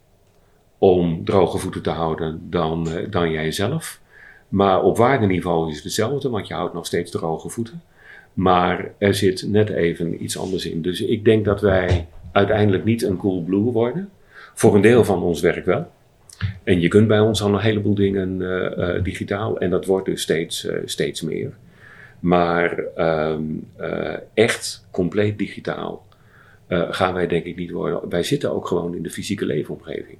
S2: Om droge voeten te houden dan, dan jijzelf. Maar op waardeniveau is het hetzelfde, want je houdt nog steeds droge voeten. Maar er zit net even iets anders in. Dus ik denk dat wij uiteindelijk niet een cool blue worden. Voor een deel van ons werk wel. En je kunt bij ons al een heleboel dingen uh, uh, digitaal en dat wordt dus steeds, uh, steeds meer. Maar um, echt compleet digitaal gaan wij denk ik niet worden. Wij zitten ook gewoon in de fysieke leefomgeving.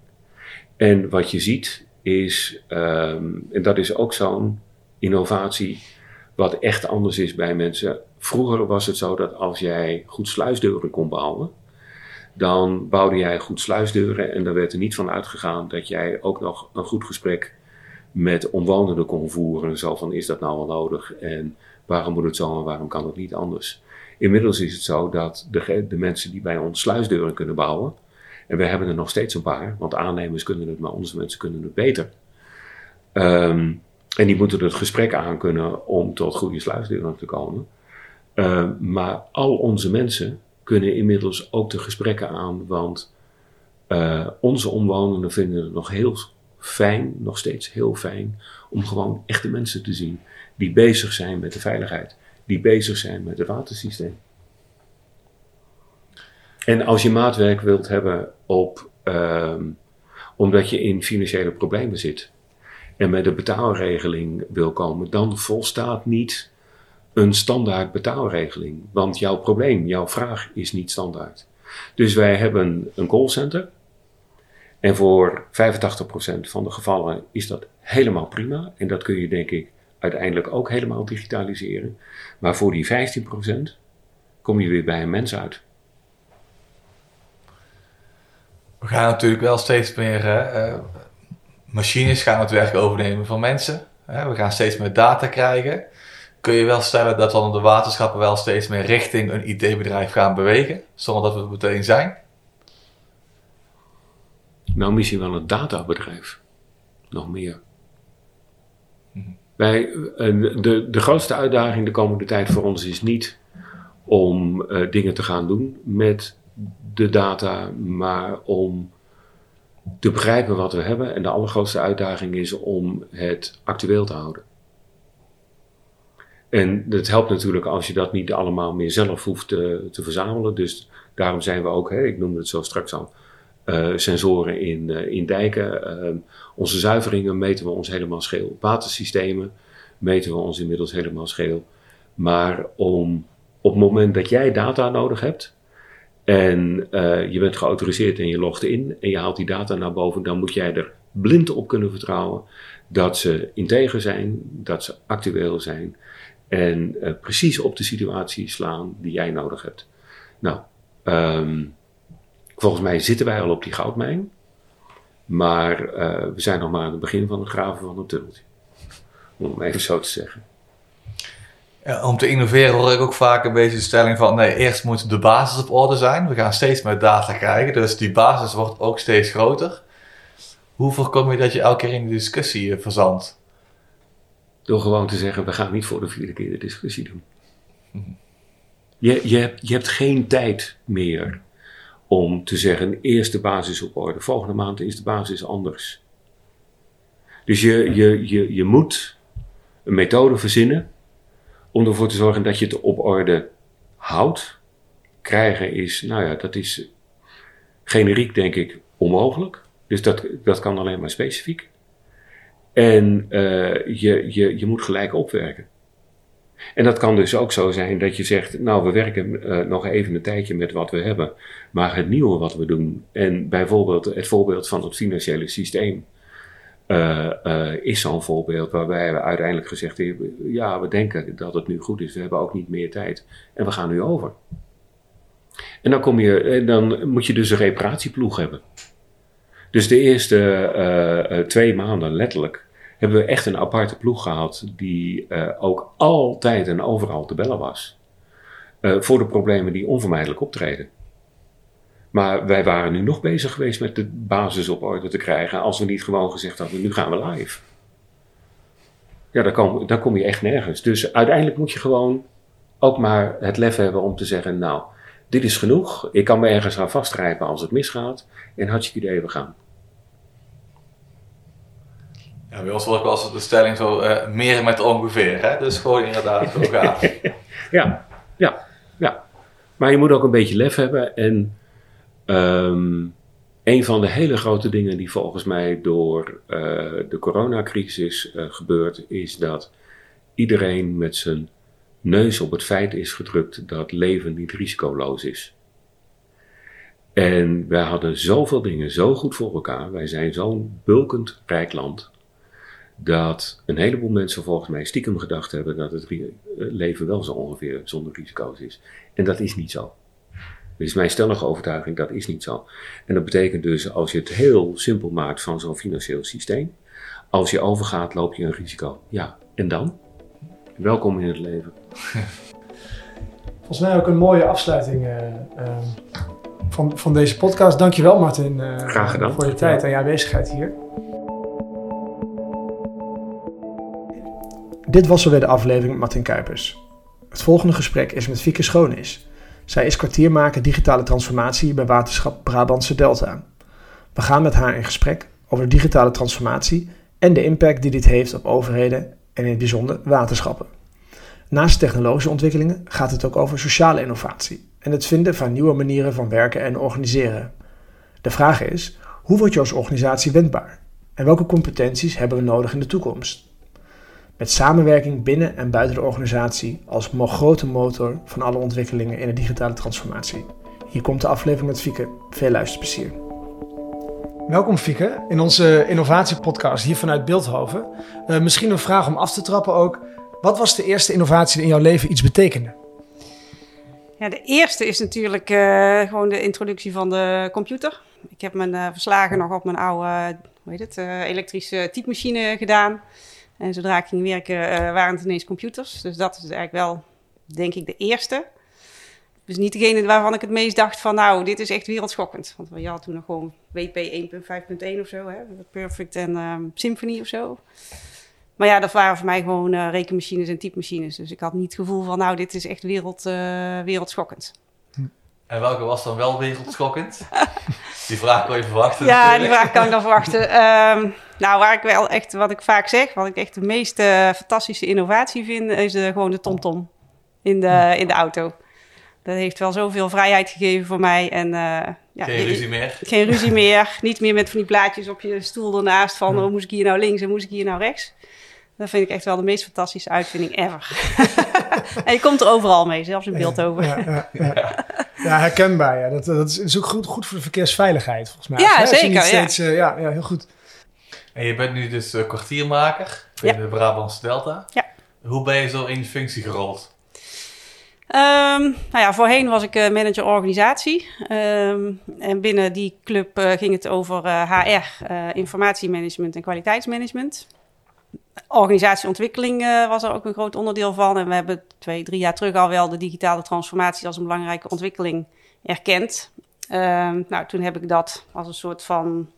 S2: En wat je ziet is, um, en dat is ook zo'n innovatie wat echt anders is bij mensen. Vroeger was het zo dat als jij goed sluisdeuren kon bouwen, dan bouwde jij goed sluisdeuren en daar werd er niet van uitgegaan dat jij ook nog een goed gesprek met omwonenden kon voeren. Zo van, is dat nou wel nodig en waarom moet het zo en waarom kan het niet anders? Inmiddels is het zo dat de, de mensen die bij ons sluisdeuren kunnen bouwen, en we hebben er nog steeds een paar, want aannemers kunnen het, maar onze mensen kunnen het beter. Um, en die moeten het gesprek aan kunnen om tot goede sluisdeuren te komen. Uh, maar al onze mensen kunnen inmiddels ook de gesprekken aan, want uh, onze omwonenden vinden het nog heel fijn, nog steeds heel fijn, om gewoon echte mensen te zien die bezig zijn met de veiligheid, die bezig zijn met het watersysteem. En als je maatwerk wilt hebben op, uh, omdat je in financiële problemen zit en met een betaalregeling wil komen, dan volstaat niet een standaard betaalregeling. Want jouw probleem, jouw vraag is niet standaard. Dus wij hebben een callcenter. En voor 85% van de gevallen is dat helemaal prima. En dat kun je denk ik uiteindelijk ook helemaal digitaliseren. Maar voor die 15% kom je weer bij een mens uit.
S3: We gaan natuurlijk wel steeds meer. Uh, machines gaan het werk overnemen van mensen. We gaan steeds meer data krijgen. Kun je wel stellen dat dan de waterschappen wel steeds meer richting een IT-bedrijf gaan bewegen, zonder dat we het meteen zijn?
S2: Nou, misschien wel een databedrijf. Nog meer. Mm-hmm. Wij, de, de grootste uitdaging de komende tijd voor ons is niet om uh, dingen te gaan doen met de data, maar om te begrijpen wat we hebben. En de allergrootste uitdaging is om het actueel te houden. En het helpt natuurlijk als je dat niet allemaal meer zelf hoeft te, te verzamelen. Dus daarom zijn we ook, hè, ik noemde het zo straks al, uh, sensoren in, uh, in dijken. Uh, onze zuiveringen meten we ons helemaal scheel. Watersystemen meten we ons inmiddels helemaal scheel. Maar om op het moment dat jij data nodig hebt, en uh, je bent geautoriseerd en je logt in en je haalt die data naar boven, dan moet jij er blind op kunnen vertrouwen dat ze integer zijn, dat ze actueel zijn en uh, precies op de situatie slaan die jij nodig hebt. Nou, um, volgens mij zitten wij al op die goudmijn, maar uh, we zijn nog maar aan het begin van het graven van een tunneltje. Om het even zo te zeggen.
S3: Om te innoveren hoor ik ook vaak een beetje de stelling van nee, eerst moet de basis op orde zijn. We gaan steeds meer data krijgen, dus die basis wordt ook steeds groter. Hoe voorkom je dat je elke keer in de discussie uh, verzandt?
S2: Door gewoon te zeggen, we gaan niet voor de vierde keer de discussie doen. Mm-hmm. Je, je, hebt, je hebt geen tijd meer om te zeggen, eerst de basis op orde. Volgende maand is de basis anders. Dus je, je, je, je moet een methode verzinnen om ervoor te zorgen dat je het op orde houdt. Krijgen is, nou ja, dat is generiek denk ik onmogelijk. Dus dat, dat kan alleen maar specifiek. En uh, je, je, je moet gelijk opwerken. En dat kan dus ook zo zijn dat je zegt, nou we werken uh, nog even een tijdje met wat we hebben, maar het nieuwe wat we doen, en bijvoorbeeld het voorbeeld van het financiële systeem, is zo'n voorbeeld waarbij we uiteindelijk gezegd hebben: ja, we denken dat het nu goed is, we hebben ook niet meer tijd en we gaan nu over. En dan, kom je, dan moet je dus een reparatieploeg hebben. Dus de eerste twee maanden, letterlijk, hebben we echt een aparte ploeg gehad die ook altijd en overal te bellen was. voor de problemen die onvermijdelijk optreden. Maar wij waren nu nog bezig geweest met de basis op orde te krijgen. Als we niet gewoon gezegd hadden, nu gaan we live. Ja, dan kom, dan kom je echt nergens. Dus uiteindelijk moet je gewoon ook maar het lef hebben om te zeggen, nou, dit is genoeg. Ik kan me ergens aan vastgrijpen als het misgaat. En hartstikke idee, we gaan.
S3: Ja, bij ons wordt ook wel eens de stelling zo, uh, meer met ongeveer. Hè? Dus gewoon inderdaad zo gaan. [laughs]
S2: ja, ja, ja. Maar je moet ook een beetje lef hebben en Um, een van de hele grote dingen die volgens mij door uh, de coronacrisis uh, gebeurt, is dat iedereen met zijn neus op het feit is gedrukt dat leven niet risicoloos is. En wij hadden zoveel dingen zo goed voor elkaar. Wij zijn zo'n bulkend rijk land. Dat een heleboel mensen volgens mij stiekem gedacht hebben dat het leven wel zo ongeveer zonder risico's is. En dat is niet zo. Dit is mijn stellige overtuiging, dat is niet zo. En dat betekent dus, als je het heel simpel maakt van zo'n financieel systeem, als je overgaat, loop je een risico. Ja, en dan? Welkom in het leven. [laughs]
S1: Volgens mij ook een mooie afsluiting uh, uh, van, van deze podcast. Dankjewel Martin uh,
S2: Graag gedaan.
S1: voor je tijd en je aanwezigheid hier. Dit was alweer de aflevering met Martin Kuipers. Het volgende gesprek is met Fieke Schoonis. Zij is kwartiermaker digitale transformatie bij waterschap Brabantse Delta. We gaan met haar in gesprek over digitale transformatie en de impact die dit heeft op overheden en in het bijzonder waterschappen. Naast technologische ontwikkelingen gaat het ook over sociale innovatie en het vinden van nieuwe manieren van werken en organiseren. De vraag is: hoe word je als organisatie wendbaar? En welke competenties hebben we nodig in de toekomst? Met samenwerking binnen en buiten de organisatie als grote motor van alle ontwikkelingen in de digitale transformatie. Hier komt de aflevering met Fieke. Veel luisterplezier. Welkom Fieke in onze innovatiepodcast hier vanuit Beeldhoven. Uh, misschien een vraag om af te trappen ook. Wat was de eerste innovatie die in jouw leven iets betekende?
S4: Ja, de eerste is natuurlijk uh, gewoon de introductie van de computer. Ik heb mijn uh, verslagen nog op mijn oude hoe heet het, elektrische typemachine gedaan. En zodra ik ging werken, uh, waren het ineens computers. Dus dat is eigenlijk wel, denk ik, de eerste. Dus niet degene waarvan ik het meest dacht van, nou, dit is echt wereldschokkend. Want je had toen nog gewoon WP 1.5.1 of zo, hè? Perfect en um, Symfony of zo. Maar ja, dat waren voor mij gewoon uh, rekenmachines en typemachines. Dus ik had niet het gevoel van, nou, dit is echt wereld, uh, wereldschokkend.
S3: En welke was dan wel wereldschokkend? [laughs] die vraag kan je verwachten.
S4: Ja, natuurlijk. die vraag kan ik dan verwachten. Um, [laughs] nou, waar ik wel echt, wat ik vaak zeg, wat ik echt de meest uh, fantastische innovatie vind, is uh, gewoon de TomTom in de, in de auto. Dat heeft wel zoveel vrijheid gegeven voor mij. En, uh,
S3: ja, geen ruzie meer?
S4: Geen ruzie [laughs] meer. Niet meer met van die plaatjes op je stoel ernaast van, oh, moest ik hier nou links en moest ik hier nou rechts. Dat vind ik echt wel de meest fantastische uitvinding ever. en je komt er overal mee, zelfs in Beeldhoven.
S1: Ja, ja, ja, ja, herkenbaar. Ja. Dat, dat is ook goed, goed voor de verkeersveiligheid, volgens mij.
S4: Ja, zeker.
S1: Steeds, uh, ja, ja, heel goed.
S3: En je bent nu dus uh, kwartiermaker in de Brabantse Delta.
S4: Ja.
S3: Hoe ben je zo in die functie gerold?
S4: Um, nou ja, voorheen was ik uh, manager organisatie. Um, en binnen die club uh, ging het over HR, informatiemanagement en kwaliteitsmanagement. Organisatieontwikkeling was er ook een groot onderdeel van. En we hebben twee, drie jaar terug al wel de digitale transformatie als een belangrijke ontwikkeling erkend. Um, nou, toen heb ik dat als een soort van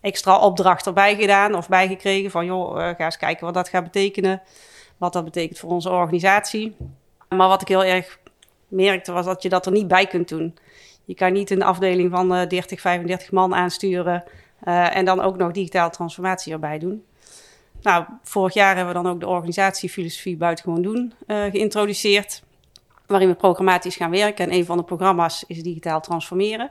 S4: extra opdracht erbij gedaan of bijgekregen. Van joh, uh, ga eens kijken wat dat gaat betekenen. Wat dat betekent voor onze organisatie. Maar wat ik heel erg merkte was dat je dat er niet bij kunt doen. Je kan niet een afdeling van uh, 30, 35 man aansturen. En dan ook nog digitale transformatie erbij doen. Nou, vorig jaar hebben we dan ook de organisatiefilosofie buitengewoon doen uh, geïntroduceerd. Waarin we programmatisch gaan werken. En een van de programma's is digitaal transformeren.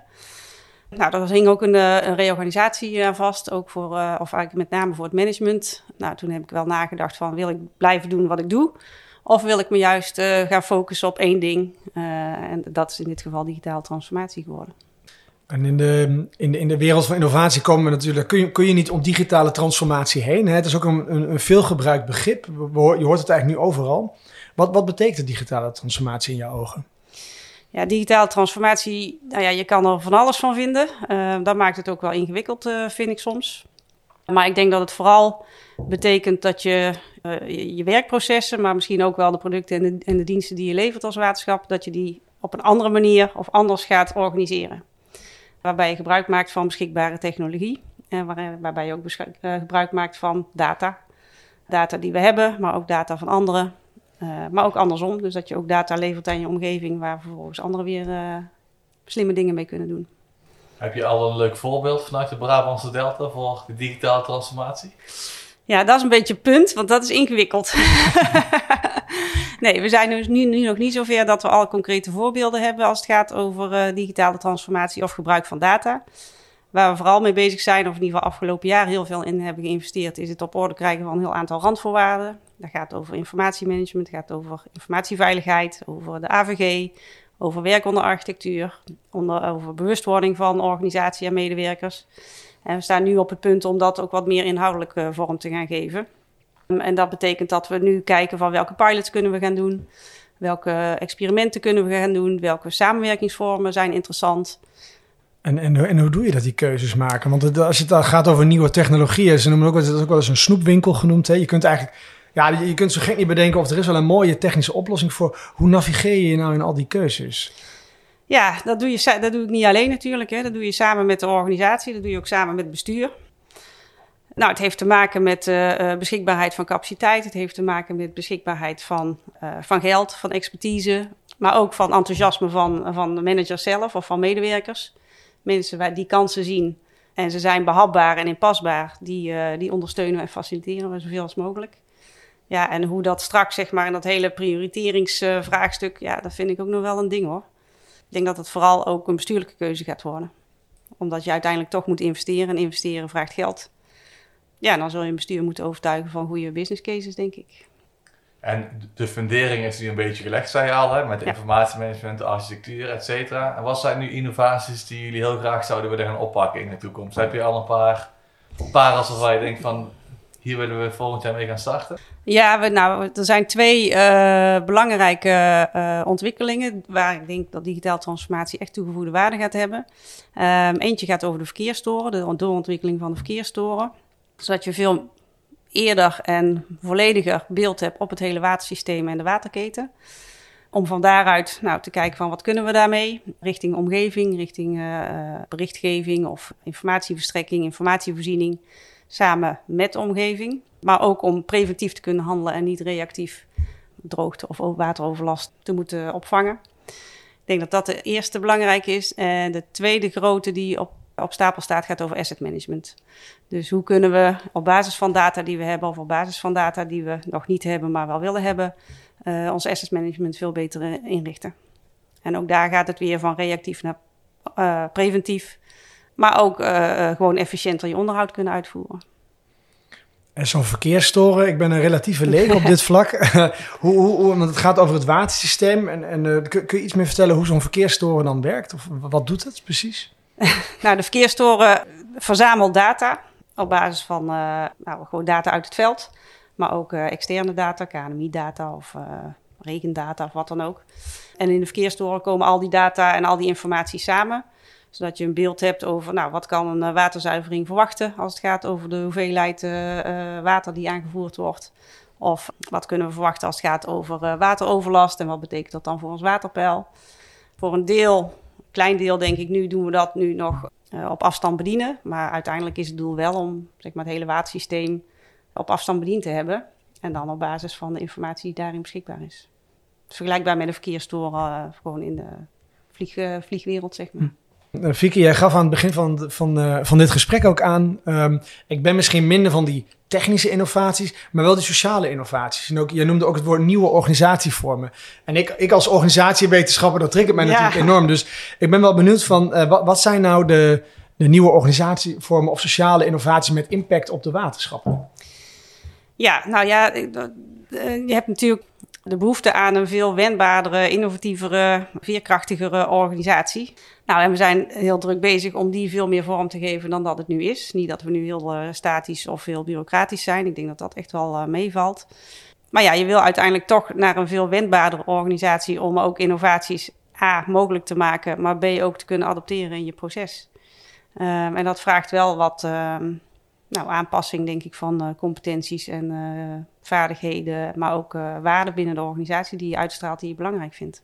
S4: Nou, daar hing ook een, een reorganisatie aan vast, ook voor, of eigenlijk met name voor het management. Nou, toen heb ik wel nagedacht van, wil ik blijven doen wat ik doe? Of wil ik me juist gaan focussen op één ding? En dat is in dit geval digitale transformatie geworden.
S1: En in de, in, de, wereld van innovatie komen we natuurlijk, kun je, kun je niet om digitale transformatie heen. Hè? Het is ook een, een, een veelgebruikt begrip. Je hoort het eigenlijk nu overal. Wat, wat betekent digitale transformatie in jouw ogen?
S4: Ja, digitale transformatie, nou ja, je kan er van alles van vinden. Uh, dat maakt het ook wel ingewikkeld, uh, vind ik soms. Maar ik denk dat het vooral betekent dat je, uh, je, je werkprocessen, maar misschien ook wel de producten en de, en de diensten die je levert als waterschap, dat je die op een andere manier of anders gaat organiseren. Waarbij je gebruik maakt van beschikbare technologie. En waar, waarbij je ook gebruik maakt van data. Data die we hebben, maar ook data van anderen. Uh, maar ook andersom, dus dat je ook data levert aan je omgeving, waar vervolgens anderen weer uh, slimme dingen mee kunnen doen.
S3: Heb je al een leuk voorbeeld vanuit de Brabantse Delta voor de digitale transformatie?
S4: Ja, dat is een beetje het punt, want dat is ingewikkeld. [laughs] nee, we zijn dus nu, nu, nog niet zover dat we al concrete voorbeelden hebben als het gaat over uh, digitale transformatie of gebruik van data. Waar we vooral mee bezig zijn, of in ieder geval afgelopen jaar heel veel in hebben geïnvesteerd, is het op orde krijgen van een heel aantal randvoorwaarden. Dat gaat over informatiemanagement, gaat over informatieveiligheid, over de AVG, over werk onder architectuur, over bewustwording van organisatie en medewerkers. En we staan nu op het punt om dat ook wat meer inhoudelijke vorm te gaan geven. En dat betekent dat we nu kijken van welke pilots kunnen we gaan doen, welke experimenten kunnen we gaan doen, welke samenwerkingsvormen zijn interessant.
S1: En, en, en hoe doe je dat, die keuzes maken? Want als het gaat over nieuwe technologieën, ze noemen ook, het ook wel eens een snoepwinkel genoemd. Hè? Je kunt eigenlijk ja, je kunt zo gek niet bedenken of er is wel een mooie technische oplossing voor. Hoe navigeer je nou in al die keuzes?
S4: Ja, dat doe, je, dat doe ik niet alleen natuurlijk. Hè. Dat doe je samen met de organisatie, dat doe je ook samen met het bestuur. Nou, het heeft te maken met uh, beschikbaarheid van capaciteit. Het heeft te maken met beschikbaarheid van, uh, van geld, van expertise. Maar ook van enthousiasme van, van de manager zelf of van medewerkers. Mensen die kansen zien en ze zijn behapbaar en inpasbaar, die, die ondersteunen en faciliteren we zoveel als mogelijk. Ja, en hoe dat straks, zeg maar, in dat hele prioriteringsvraagstuk, ja, dat vind ik ook nog wel een ding hoor. Ik denk dat het vooral ook een bestuurlijke keuze gaat worden. Omdat je uiteindelijk toch moet investeren en investeren vraagt geld. Ja, dan zul je een bestuur moeten overtuigen van goede business cases, denk ik.
S3: En de fundering is nu een beetje gelegd, zei je al, hè? met ja. informatiemanagement, architectuur, et cetera. En wat zijn nu innovaties die jullie heel graag zouden willen gaan oppakken in de toekomst? Heb je al een paar parels waarvan je denkt van, hier willen we volgend jaar mee gaan starten?
S4: Ja, we, nou, er zijn twee uh, belangrijke uh, ontwikkelingen waar ik denk dat digitale transformatie echt toegevoegde waarde gaat hebben. Um, eentje gaat over de verkeerstoren, de doorontwikkeling van de verkeerstoren. Zodat je veel eerder en vollediger beeld hebt op het hele watersysteem en de waterketen. Om van daaruit nou, te kijken van wat kunnen we daarmee, richting omgeving, richting uh, berichtgeving of informatieverstrekking, informatievoorziening samen met de omgeving. Maar ook om preventief te kunnen handelen en niet reactief droogte of wateroverlast te moeten opvangen. Ik denk dat dat de eerste belangrijke is. En de tweede grote die op, op stapel staat gaat over asset management. Dus hoe kunnen we op basis van data die we hebben of op basis van data die we nog niet hebben, maar wel willen hebben, uh, ons asset management veel beter inrichten. En ook daar gaat het weer van reactief naar uh, preventief. Maar ook uh, gewoon efficiënter je onderhoud kunnen uitvoeren.
S1: En zo'n verkeersstoren, ik ben een relatieve leek op dit vlak. [laughs] [laughs] hoe, hoe, want het gaat over het watersysteem. En, en kun, kun, je iets meer vertellen hoe zo'n verkeersstoren dan werkt? Of wat doet het precies? [laughs]
S4: nou, de verkeerstoren verzamelt data op basis van uh, nou, gewoon data uit het veld. Maar ook externe data, KNMI-data of regendata of wat dan ook. En in de verkeerstoren komen al die data en al die informatie samen zodat je een beeld hebt over nou, wat kan een waterzuivering verwachten als het gaat over de hoeveelheid water die aangevoerd wordt. Of wat kunnen we verwachten als het gaat over wateroverlast en wat betekent dat dan voor ons waterpeil. Voor een deel, klein deel denk ik nu, doen we dat nu nog op afstand bedienen. Maar uiteindelijk is het doel wel om zeg maar, het hele watersysteem op afstand bediend te hebben. En dan op basis van de informatie die daarin beschikbaar is. vergelijkbaar met een verkeerstoren gewoon in de vlieg, vliegwereld, zeg maar. Hm.
S1: Uh, Vicky, jij gaf aan het begin van, van, uh, van dit gesprek ook aan. Um, ik ben misschien minder van die technische innovaties, maar wel die sociale innovaties. En ook, jij noemde ook het woord nieuwe organisatievormen. En ik, ik als organisatiewetenschapper, dat triggert mij ja. natuurlijk enorm. Dus ik ben wel benieuwd van, uh, wat, wat zijn nou de, de nieuwe organisatievormen of sociale innovaties met impact op de waterschappen?
S4: Ja, nou ja, je hebt natuurlijk de behoefte aan een veel wendbaardere, innovatievere, veerkrachtigere organisatie. Nou, en we zijn heel druk bezig om die veel meer vorm te geven dan dat het nu is. Niet dat we nu heel uh, statisch of heel bureaucratisch zijn. Ik denk dat dat echt wel uh, meevalt. Maar ja, je wil uiteindelijk toch naar een veel wendbaardere organisatie om ook innovaties A mogelijk te maken, maar B ook te kunnen adopteren in je proces. Um, en dat vraagt wel wat um, nou, aanpassing, denk ik, van uh, competenties en uh, vaardigheden, maar ook uh, waarden binnen de organisatie die je uitstraalt die je belangrijk vindt.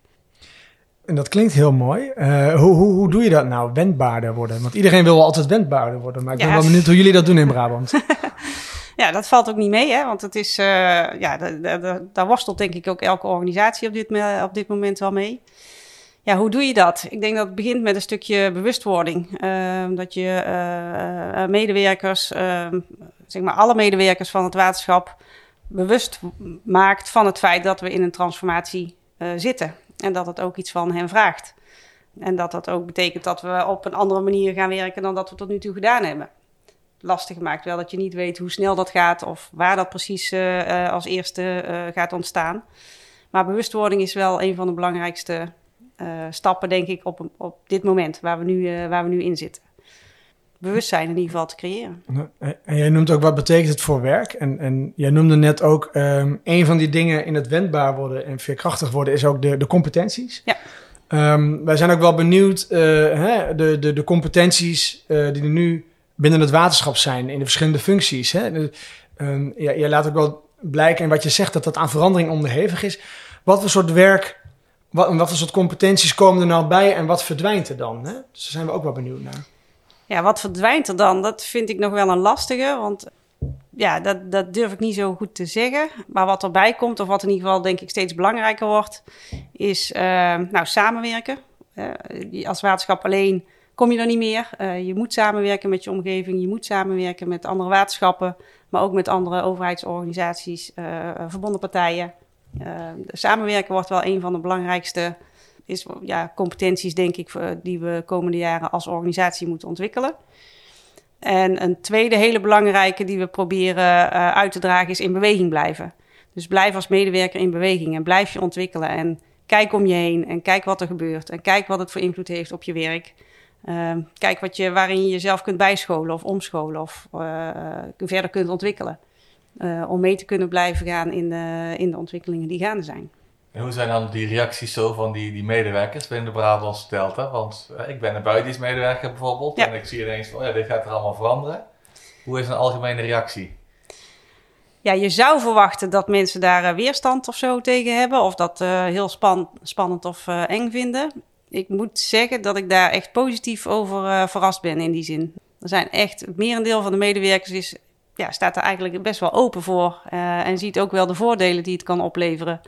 S1: En dat klinkt heel mooi. hoe, hoe, hoe doe je dat nou, wendbaarder worden? Want iedereen wil altijd wendbaarder worden, maar ik ben ja. wel benieuwd hoe jullie dat doen in Brabant. [laughs]
S4: ja, dat valt ook niet mee, hè? want het is, ja, daar worstelt denk ik ook elke organisatie op dit, op dit moment wel mee. Ja, hoe doe je dat? Ik denk dat het begint met een stukje bewustwording. Uh, dat je uh, medewerkers, ehm, zeg maar alle medewerkers van het waterschap, bewust maakt van het feit dat we in een transformatie uh, zitten. En dat het ook iets van hen vraagt. En dat dat ook betekent dat we op een andere manier gaan werken dan dat we tot nu toe gedaan hebben. Lastig maakt wel dat je niet weet hoe snel dat gaat of waar dat precies als eerste gaat ontstaan. Maar bewustwording is wel een van de belangrijkste stappen, denk ik, op, op dit moment waar we, nu, uh, waar we nu in zitten. Bewustzijn in ieder geval te creëren.
S1: En jij noemt ook wat betekent het voor werk. En, en jij noemde net ook um, een van die dingen in het wendbaar worden en veerkrachtig worden is ook de, de competenties.
S4: Ja.
S1: Um, wij zijn ook wel benieuwd, uh, hè, de, de, de competenties die er nu binnen het waterschap zijn in de verschillende functies. Hè. De, um, ja, jij laat ook wel blijken in wat je zegt dat dat aan verandering onderhevig is. Wat voor soort werk wat, wat voor soort competenties komen er nou bij en wat verdwijnt er dan? Hè? Dus daar zijn we ook wel benieuwd naar.
S4: Ja, wat verdwijnt er dan? Dat vind ik nog wel een lastige, want ja, dat, dat durf ik niet zo goed te zeggen. Maar wat erbij komt, of wat in ieder geval denk ik steeds belangrijker wordt, is uh, nou, samenwerken. Uh, als waterschap alleen kom je er niet meer. Uh, je moet samenwerken met je omgeving, je moet samenwerken met andere waterschappen, maar ook met andere overheidsorganisaties, verbonden partijen. Uh, samenwerken wordt wel een van de belangrijkste is, ja, competenties, denk ik, die we komende jaren als organisatie moeten ontwikkelen. En een tweede hele belangrijke die we proberen uh, uit te dragen is in beweging blijven. Dus blijf als medewerker in beweging en blijf je ontwikkelen. En kijk om je heen en kijk wat er gebeurt. En kijk wat het voor invloed heeft op je werk. Uh, kijk wat je, waarin je jezelf kunt bijscholen of omscholen of uh, verder kunt ontwikkelen. Uh, om mee te kunnen blijven gaan in de, in de ontwikkelingen die gaande zijn.
S3: En hoe zijn dan die reacties zo van die, die medewerkers binnen de Brabantse Delta? Want uh, ik ben een buitendienstmedewerker bijvoorbeeld ja. en ik zie ineens van, oh ja, dit gaat er allemaal veranderen. Hoe is een algemene reactie?
S4: Ja, je zou verwachten dat mensen daar uh, weerstand of zo tegen hebben, of dat heel span spannend of eng vinden. Ik moet zeggen dat ik daar echt positief over verrast ben in die zin. Er zijn echt, het merendeel van de medewerkers is ja, staat er eigenlijk best wel open voor. Uh, en ziet ook wel de voordelen die het kan opleveren.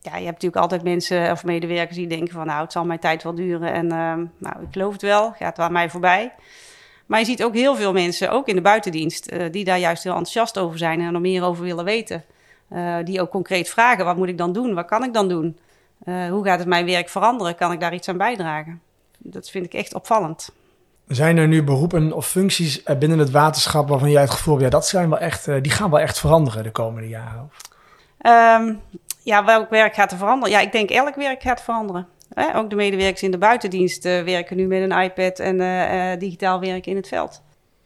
S4: Ja, je hebt natuurlijk altijd mensen of medewerkers die denken van... nou, het zal mijn tijd wel duren en uh, nou, ik geloof het wel, gaat aan mij voorbij. Maar je ziet ook heel veel mensen, ook in de buitendienst... Uh, die daar juist heel enthousiast over zijn en er meer over willen weten. Uh, die ook concreet vragen, wat moet ik dan doen? Wat kan ik dan doen? hoe gaat het mijn werk veranderen? Kan ik daar iets aan bijdragen? Dat vind ik echt opvallend.
S1: Zijn er nu beroepen of functies eh, binnen het waterschap waarvan jij het gevoel hebt, ja, dat zijn wel echt, eh, die gaan wel echt veranderen de komende jaren?
S4: Um, ja, welk werk gaat er veranderen? Ja, ik denk elk werk gaat veranderen. Ook de medewerkers in de buitendienst uh, werken nu met een iPad en uh, digitaal werken in het veld.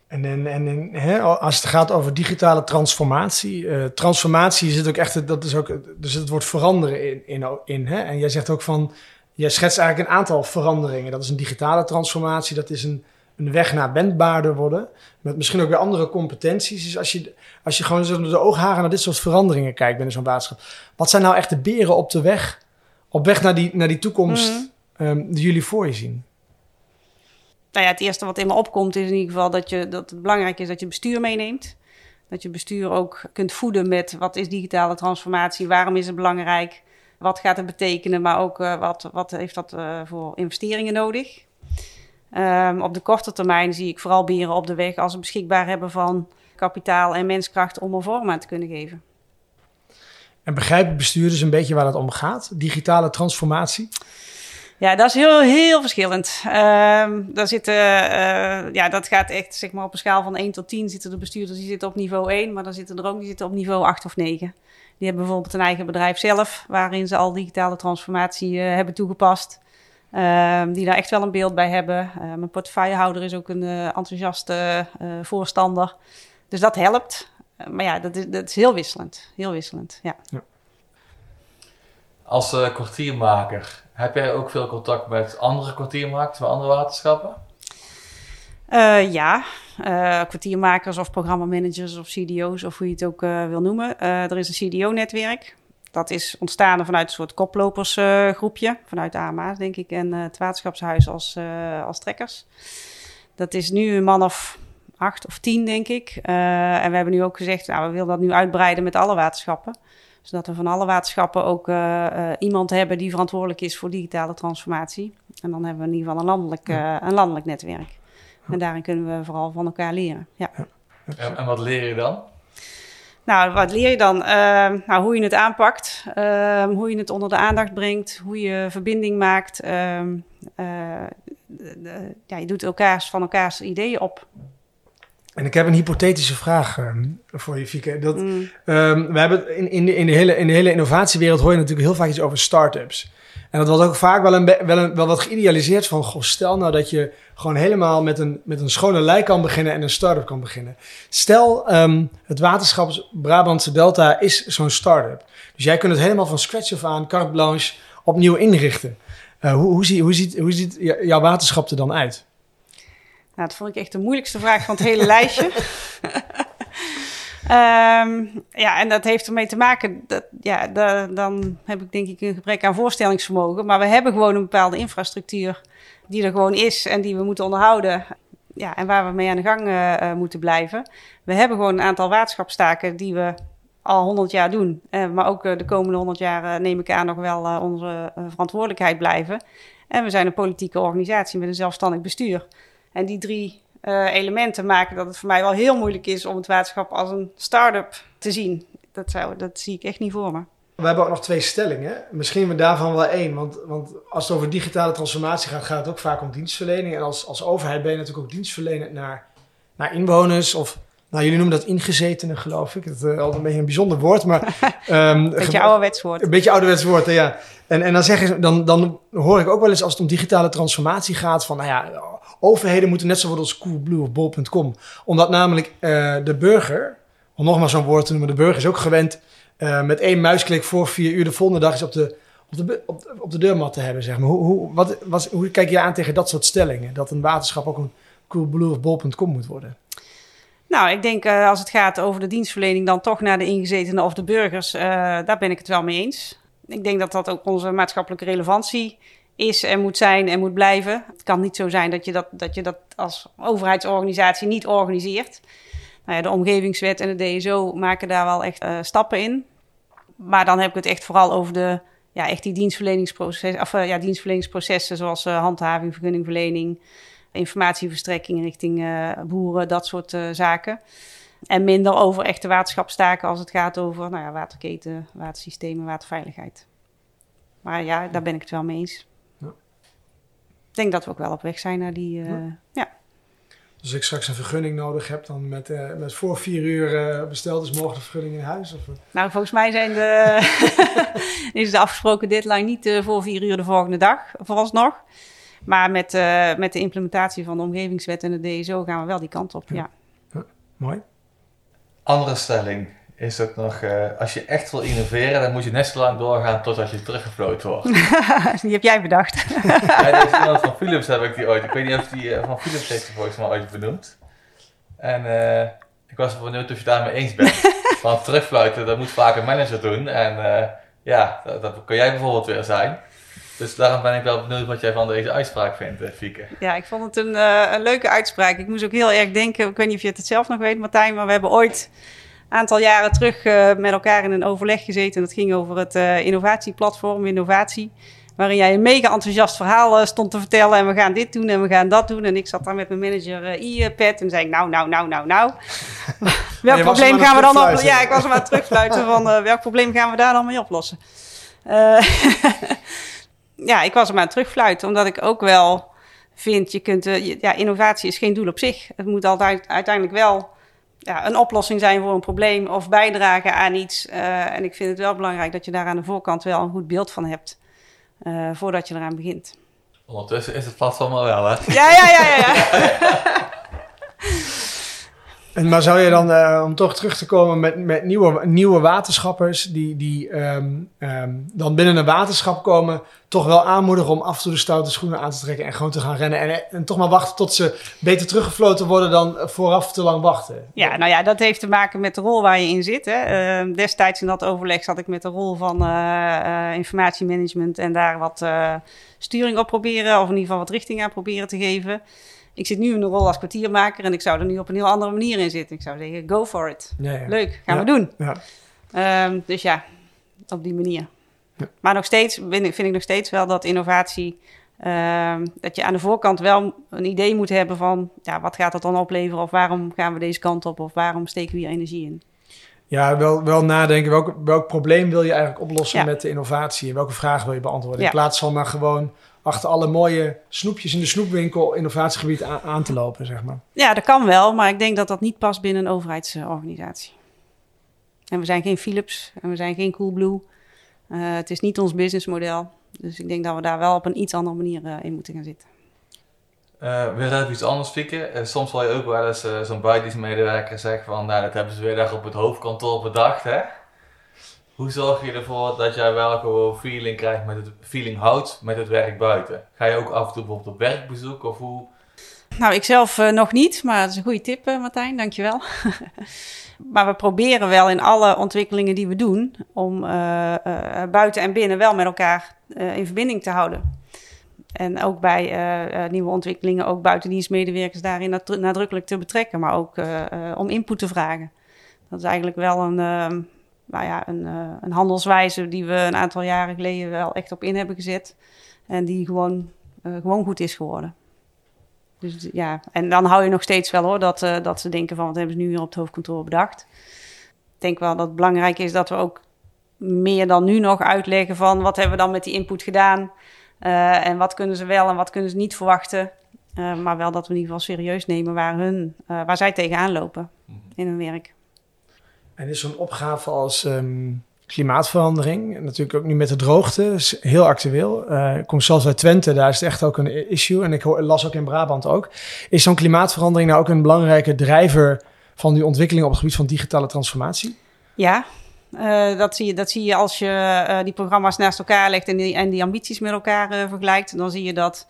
S1: En, en, en hè, als het gaat over digitale transformatie, transformatie zit ook echt, dat is ook, dus het wordt veranderen in, in, in hè? En jij zegt ook van, jij schetst eigenlijk een aantal veranderingen. Dat is een digitale transformatie, dat is een een weg naar wendbaarder worden. Met misschien ook weer andere competenties. Dus als je, als je gewoon zo de oogharen naar dit soort veranderingen kijkt binnen zo'n waterschap. Wat zijn nou echt de beren op de weg? Op weg naar die, naar die toekomst mm. um, die jullie voor je zien?
S4: Nou ja, het eerste wat in me opkomt is in ieder geval dat, je, dat het belangrijk is dat je bestuur meeneemt. Dat je bestuur ook kunt voeden met wat is digitale transformatie, waarom is het belangrijk, wat gaat het betekenen, maar ook uh, wat, wat heeft dat uh, voor investeringen nodig. Um, op de korte termijn zie ik vooral beren op de weg als ze beschikbaar hebben van kapitaal en menskracht om er vorm aan te kunnen geven.
S1: En begrijpen bestuurders een beetje waar het om gaat? Digitale transformatie?
S4: Ja, dat is heel, heel verschillend. Ehm daar zitten, eh, ja, dat gaat echt zeg maar, op een schaal van 1 tot 10 zitten de bestuurders die zitten op niveau 1, maar dan zitten er ook die zitten op niveau 8 of 9. Die hebben bijvoorbeeld een eigen bedrijf zelf, waarin ze al digitale transformatie uh, hebben toegepast. Ehm die daar echt wel een beeld bij hebben. Uh, mijn portefeuillehouder is ook een uh, enthousiaste voorstander. Dus dat helpt. maar ja, dat is, dat is heel wisselend. Heel wisselend, ja. ja.
S3: Als kwartiermaker heb jij ook veel contact met andere kwartiermakers, met andere waterschappen?
S4: Uh, ja, uh, kwartiermakers of programmamanagers of CDO's of hoe je het ook uh, wil noemen. er is een CDO-netwerk. Dat is ontstaan vanuit een soort koplopersgroepje, vanuit de AMA's denk ik, en het waterschapshuis als, als trekkers. Dat is nu een man of acht of tien, denk ik. en we hebben nu ook gezegd, nou, we willen dat nu uitbreiden met alle waterschappen zodat we van alle waterschappen ook uh, uh, iemand hebben die verantwoordelijk is voor digitale transformatie. En dan hebben we in ieder geval een landelijk, uh, een landelijk netwerk. En daarin kunnen we vooral van elkaar leren. Ja.
S3: En, en wat leer je dan?
S4: Nou, wat leer je dan? nou, hoe je het aanpakt, ehm, hoe je het onder de aandacht brengt, hoe je verbinding maakt. Ehm, ja, je doet elkaars, van elkaars ideeën op.
S1: En ik heb een hypothetische vraag voor je, Fieke. Dat, mm. um, we hebben in, in, de, in, de hele, in de hele innovatiewereld hoor je natuurlijk heel vaak iets over start-ups. En dat wordt ook vaak wel, een, wel, een, wel wat geïdealiseerd van, goh, stel nou dat je gewoon helemaal met een, met een schone lei kan beginnen en een start-up kan beginnen. Stel, um, het waterschap Brabantse Delta is zo'n start-up. Dus jij kunt het helemaal van scratch af aan, carte blanche, opnieuw inrichten. Uh, hoe, hoe, zie, hoe, ziet, hoe ziet jouw waterschap er dan uit?
S4: Nou, dat vond ik echt de moeilijkste vraag van het hele lijstje. [laughs] um, ja, en dat heeft ermee te maken, dat, ja, da, dan heb ik denk ik een gebrek aan voorstellingsvermogen. Maar we hebben gewoon een bepaalde infrastructuur die er gewoon is en die we moeten onderhouden. Ja, en waar we mee aan de gang uh, moeten blijven. We hebben gewoon een aantal waterschapstaken die we al 100 jaar doen. Uh, maar ook de komende 100 jaar neem ik aan nog wel onze verantwoordelijkheid blijven. En we zijn een politieke organisatie met een zelfstandig bestuur. En die drie uh, elementen maken dat het voor mij wel heel moeilijk is om het waterschap als een start-up te zien. Dat, zou, dat zie ik echt niet voor me.
S1: We hebben ook nog twee stellingen. Misschien we daarvan wel één. Want, want als het over digitale transformatie gaat, gaat het ook vaak om dienstverlening. En als, als overheid ben je natuurlijk ook dienstverlenend naar, naar inwoners of nou, jullie noemen dat ingezetenen, geloof ik. Dat is uh, altijd een beetje een bijzonder woord, maar...
S4: Um, [laughs] een beetje ouderwets woord.
S1: Een beetje ouderwets woord, ja. En, en dan, zeggen ze, dan, dan hoor ik ook wel eens als het om digitale transformatie gaat... van, nou ja, overheden moeten net zo worden als Coolblue of Bol.com. Omdat namelijk uh, de burger, om nog maar zo'n woord te noemen... de burger is ook gewend uh, met één muisklik voor vier uur... de volgende dag is op de, op de, op, op de deurmat te hebben, zeg maar. Hoe, hoe, wat, wat, hoe kijk je aan tegen dat soort stellingen? Dat een waterschap ook een Coolblue of Bol.com moet worden?
S4: Nou, ik denk uh, als het gaat over de dienstverlening, dan toch naar de ingezetenen of de burgers. Uh, daar ben ik het wel mee eens. Ik denk dat dat ook onze maatschappelijke relevantie is en moet zijn en moet blijven. Het kan niet zo zijn dat je dat, dat, je dat als overheidsorganisatie niet organiseert. Nou ja, de omgevingswet en de DSO maken daar wel echt uh, stappen in. Maar dan heb ik het echt vooral over de, ja, echt die dienstverleningsproces, of, ja, dienstverleningsprocessen zoals handhaving, vergunningverlening informatieverstrekking richting uh, boeren, dat soort uh, zaken. En minder over echte waterschapstaken als het gaat over nou ja, waterketen, watersystemen, waterveiligheid. Maar ja, daar ben ik het wel mee eens. Ja. Ik denk dat we ook wel op weg zijn naar die. Uh, ja. ja.
S1: Dus als ik straks een vergunning nodig heb, dan met, uh, met voor vier uur uh, besteld is morgen de vergunning in huis? Of?
S4: Nou, volgens mij zijn de, [laughs] is de afgesproken deadline niet voor vier uur de volgende dag, vooralsnog. Maar met, uh, met de implementatie van de omgevingswet en de DSO gaan we wel die kant op. Ja. ja.
S1: mooi.
S3: Andere stelling is ook nog, uh, als je echt wil innoveren, dan moet je net zo lang doorgaan totdat je teruggefloten wordt. [laughs]
S4: die heb jij bedacht.
S3: ja, deze iemand van Philips heb ik die ooit. Ik weet niet of die uh, van Philips heeft die volgens mij ooit benoemd. En ik was benieuwd of je daarmee eens bent. Want terugfluiten, dat moet vaak een manager doen. En ja, dat, dat kun jij bijvoorbeeld weer zijn. Dus daarom ben ik wel benieuwd wat jij van deze uitspraak vindt, eh, Fieke.
S4: Ja, ik vond het een, uh, een leuke uitspraak. Ik moest ook heel erg denken, ik weet niet of je het zelf nog weet, Martijn, maar we hebben ooit een aantal jaren terug uh, met elkaar in een overleg gezeten. Dat ging over het uh, innovatieplatform, innovatie. Waarin jij een mega enthousiast verhaal stond te vertellen. En we gaan dit doen en we gaan dat doen. En ik zat daar met mijn manager I-pad en zei ik, nou, nou, nou, nou, nou. [laughs] [laughs] welk probleem gaan we dan op? Ja, ik was hem aan het terugfluiten van welk probleem gaan we daar dan mee oplossen? [laughs] ja, ik was hem aan het terugfluiten, omdat ik ook wel vind, je kunt, uh, ja, innovatie is geen doel op zich. Het moet altijd uiteindelijk wel ja, een oplossing zijn voor een probleem of bijdragen aan iets. Uh, en ik vind het wel belangrijk dat je daar aan de voorkant wel een goed beeld van hebt, uh, voordat je eraan begint.
S3: Ondertussen is het platform al wel, hè?
S4: Ja, ja, ja, ja. ja. [laughs]
S1: En, maar zou je dan, uh, om toch terug te komen met, met nieuwe, nieuwe waterschappers die, die um, um, dan binnen een waterschap komen, toch wel aanmoedigen om af en toe de stoute schoenen aan te trekken en gewoon te gaan rennen. En, en toch maar wachten tot ze beter teruggefloten worden dan vooraf te lang wachten.
S4: Ja, nou ja, dat heeft te maken met de rol waar je in zit. Hè. Uh, destijds in dat overleg zat ik met de rol van uh, informatiemanagement en daar wat sturing op proberen, of in ieder geval wat richting aan proberen te geven. Ik zit nu in de rol als kwartiermaker en ik zou er nu op een heel andere manier in zitten. Ik zou zeggen, go for it. Ja, ja. Leuk, gaan we doen.
S1: Ja.
S4: Um, dus ja, op die manier. Maar nog steeds vind ik nog steeds wel dat innovatie... Um, dat je aan de voorkant wel een idee moet hebben van... Ja, wat gaat dat dan opleveren? Of waarom gaan we deze kant op? Of waarom steken we hier energie in?
S1: Ja, wel, wel nadenken. Welk, welk probleem wil je eigenlijk oplossen met de innovatie? En welke vragen wil je beantwoorden? In plaats van maar gewoon achter alle mooie snoepjes in de snoepwinkel innovatiegebied aan, te lopen, zeg maar.
S4: Ja, dat kan wel, maar ik denk dat dat niet past binnen een overheidsorganisatie. En we zijn geen Philips en we zijn geen Coolblue. Uh, het is niet ons businessmodel. Dus ik denk dat we daar wel op een iets andere manier uh, in moeten gaan zitten.
S3: Uh, weer even iets anders spieken. soms hoor je ook wel eens zo'n buitendienstmedewerker zeggen van... Nou, dat hebben ze weer daar op het hoofdkantoor bedacht, hè? Hoe zorg je ervoor dat jij wel gewoon feeling krijgt met het feeling houdt met het werk buiten? Ga je ook af en toe bijvoorbeeld op werkbezoek of hoe?
S4: Nou, ik zelf uh, nog niet, maar dat is een goede tip, uh, Martijn, dankjewel. [laughs] maar we proberen wel in alle ontwikkelingen die we doen om uh, buiten en binnen wel met elkaar in verbinding te houden. En ook bij nieuwe ontwikkelingen, ook buitendienstmedewerkers daarin nadrukkelijk te betrekken, maar ook om input te vragen. Dat is eigenlijk wel een ehm, nou ja, een, uh, een handelswijze die we een aantal jaren geleden wel echt op in hebben gezet. En die gewoon, uh, gewoon goed is geworden. Dus ja, en dan hou je nog steeds wel hoor, dat, uh, dat ze denken van wat hebben ze nu hier op het hoofdkantoor bedacht. Ik denk wel dat het belangrijk is dat we ook meer dan nu nog uitleggen van wat hebben we dan met die input gedaan. en wat kunnen ze wel en wat kunnen ze niet verwachten. maar wel dat we in ieder geval serieus nemen waar, hun, waar zij tegenaan lopen in hun werk.
S1: En is zo'n opgave als um, klimaatverandering, natuurlijk ook nu met de droogte, is heel actueel. Uh, ik kom zelfs uit Twente, daar is het echt ook een issue. En ik las ook in Brabant ook. Is zo'n klimaatverandering nou ook een belangrijke drijver van die ontwikkeling op het gebied van digitale transformatie?
S4: Ja, uh, dat, zie je, dat zie je als je uh, die programma's naast elkaar legt en die, en die ambities met elkaar vergelijkt. Dan zie je dat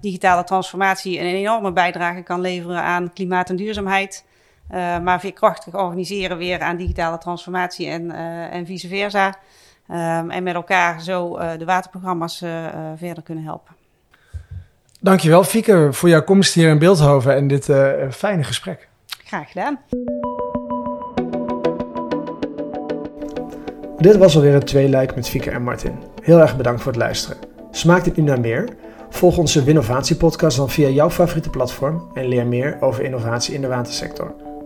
S4: digitale transformatie een enorme bijdrage kan leveren aan klimaat en duurzaamheid. Uh, maar veerkrachtig organiseren weer aan digitale transformatie en, uh, en vice versa. Um, en met elkaar zo uh, de waterprogramma's verder kunnen helpen.
S1: Dankjewel Fieke voor jouw komst hier in Beeldhoven en dit fijne gesprek.
S4: Graag gedaan.
S1: Dit was alweer een tweeluik met Fieke en Martin. Heel erg bedankt voor het luisteren. Smaakt dit nu naar meer? Volg onze Winnovatie podcast dan via jouw favoriete platform en leer meer over innovatie in de watersector.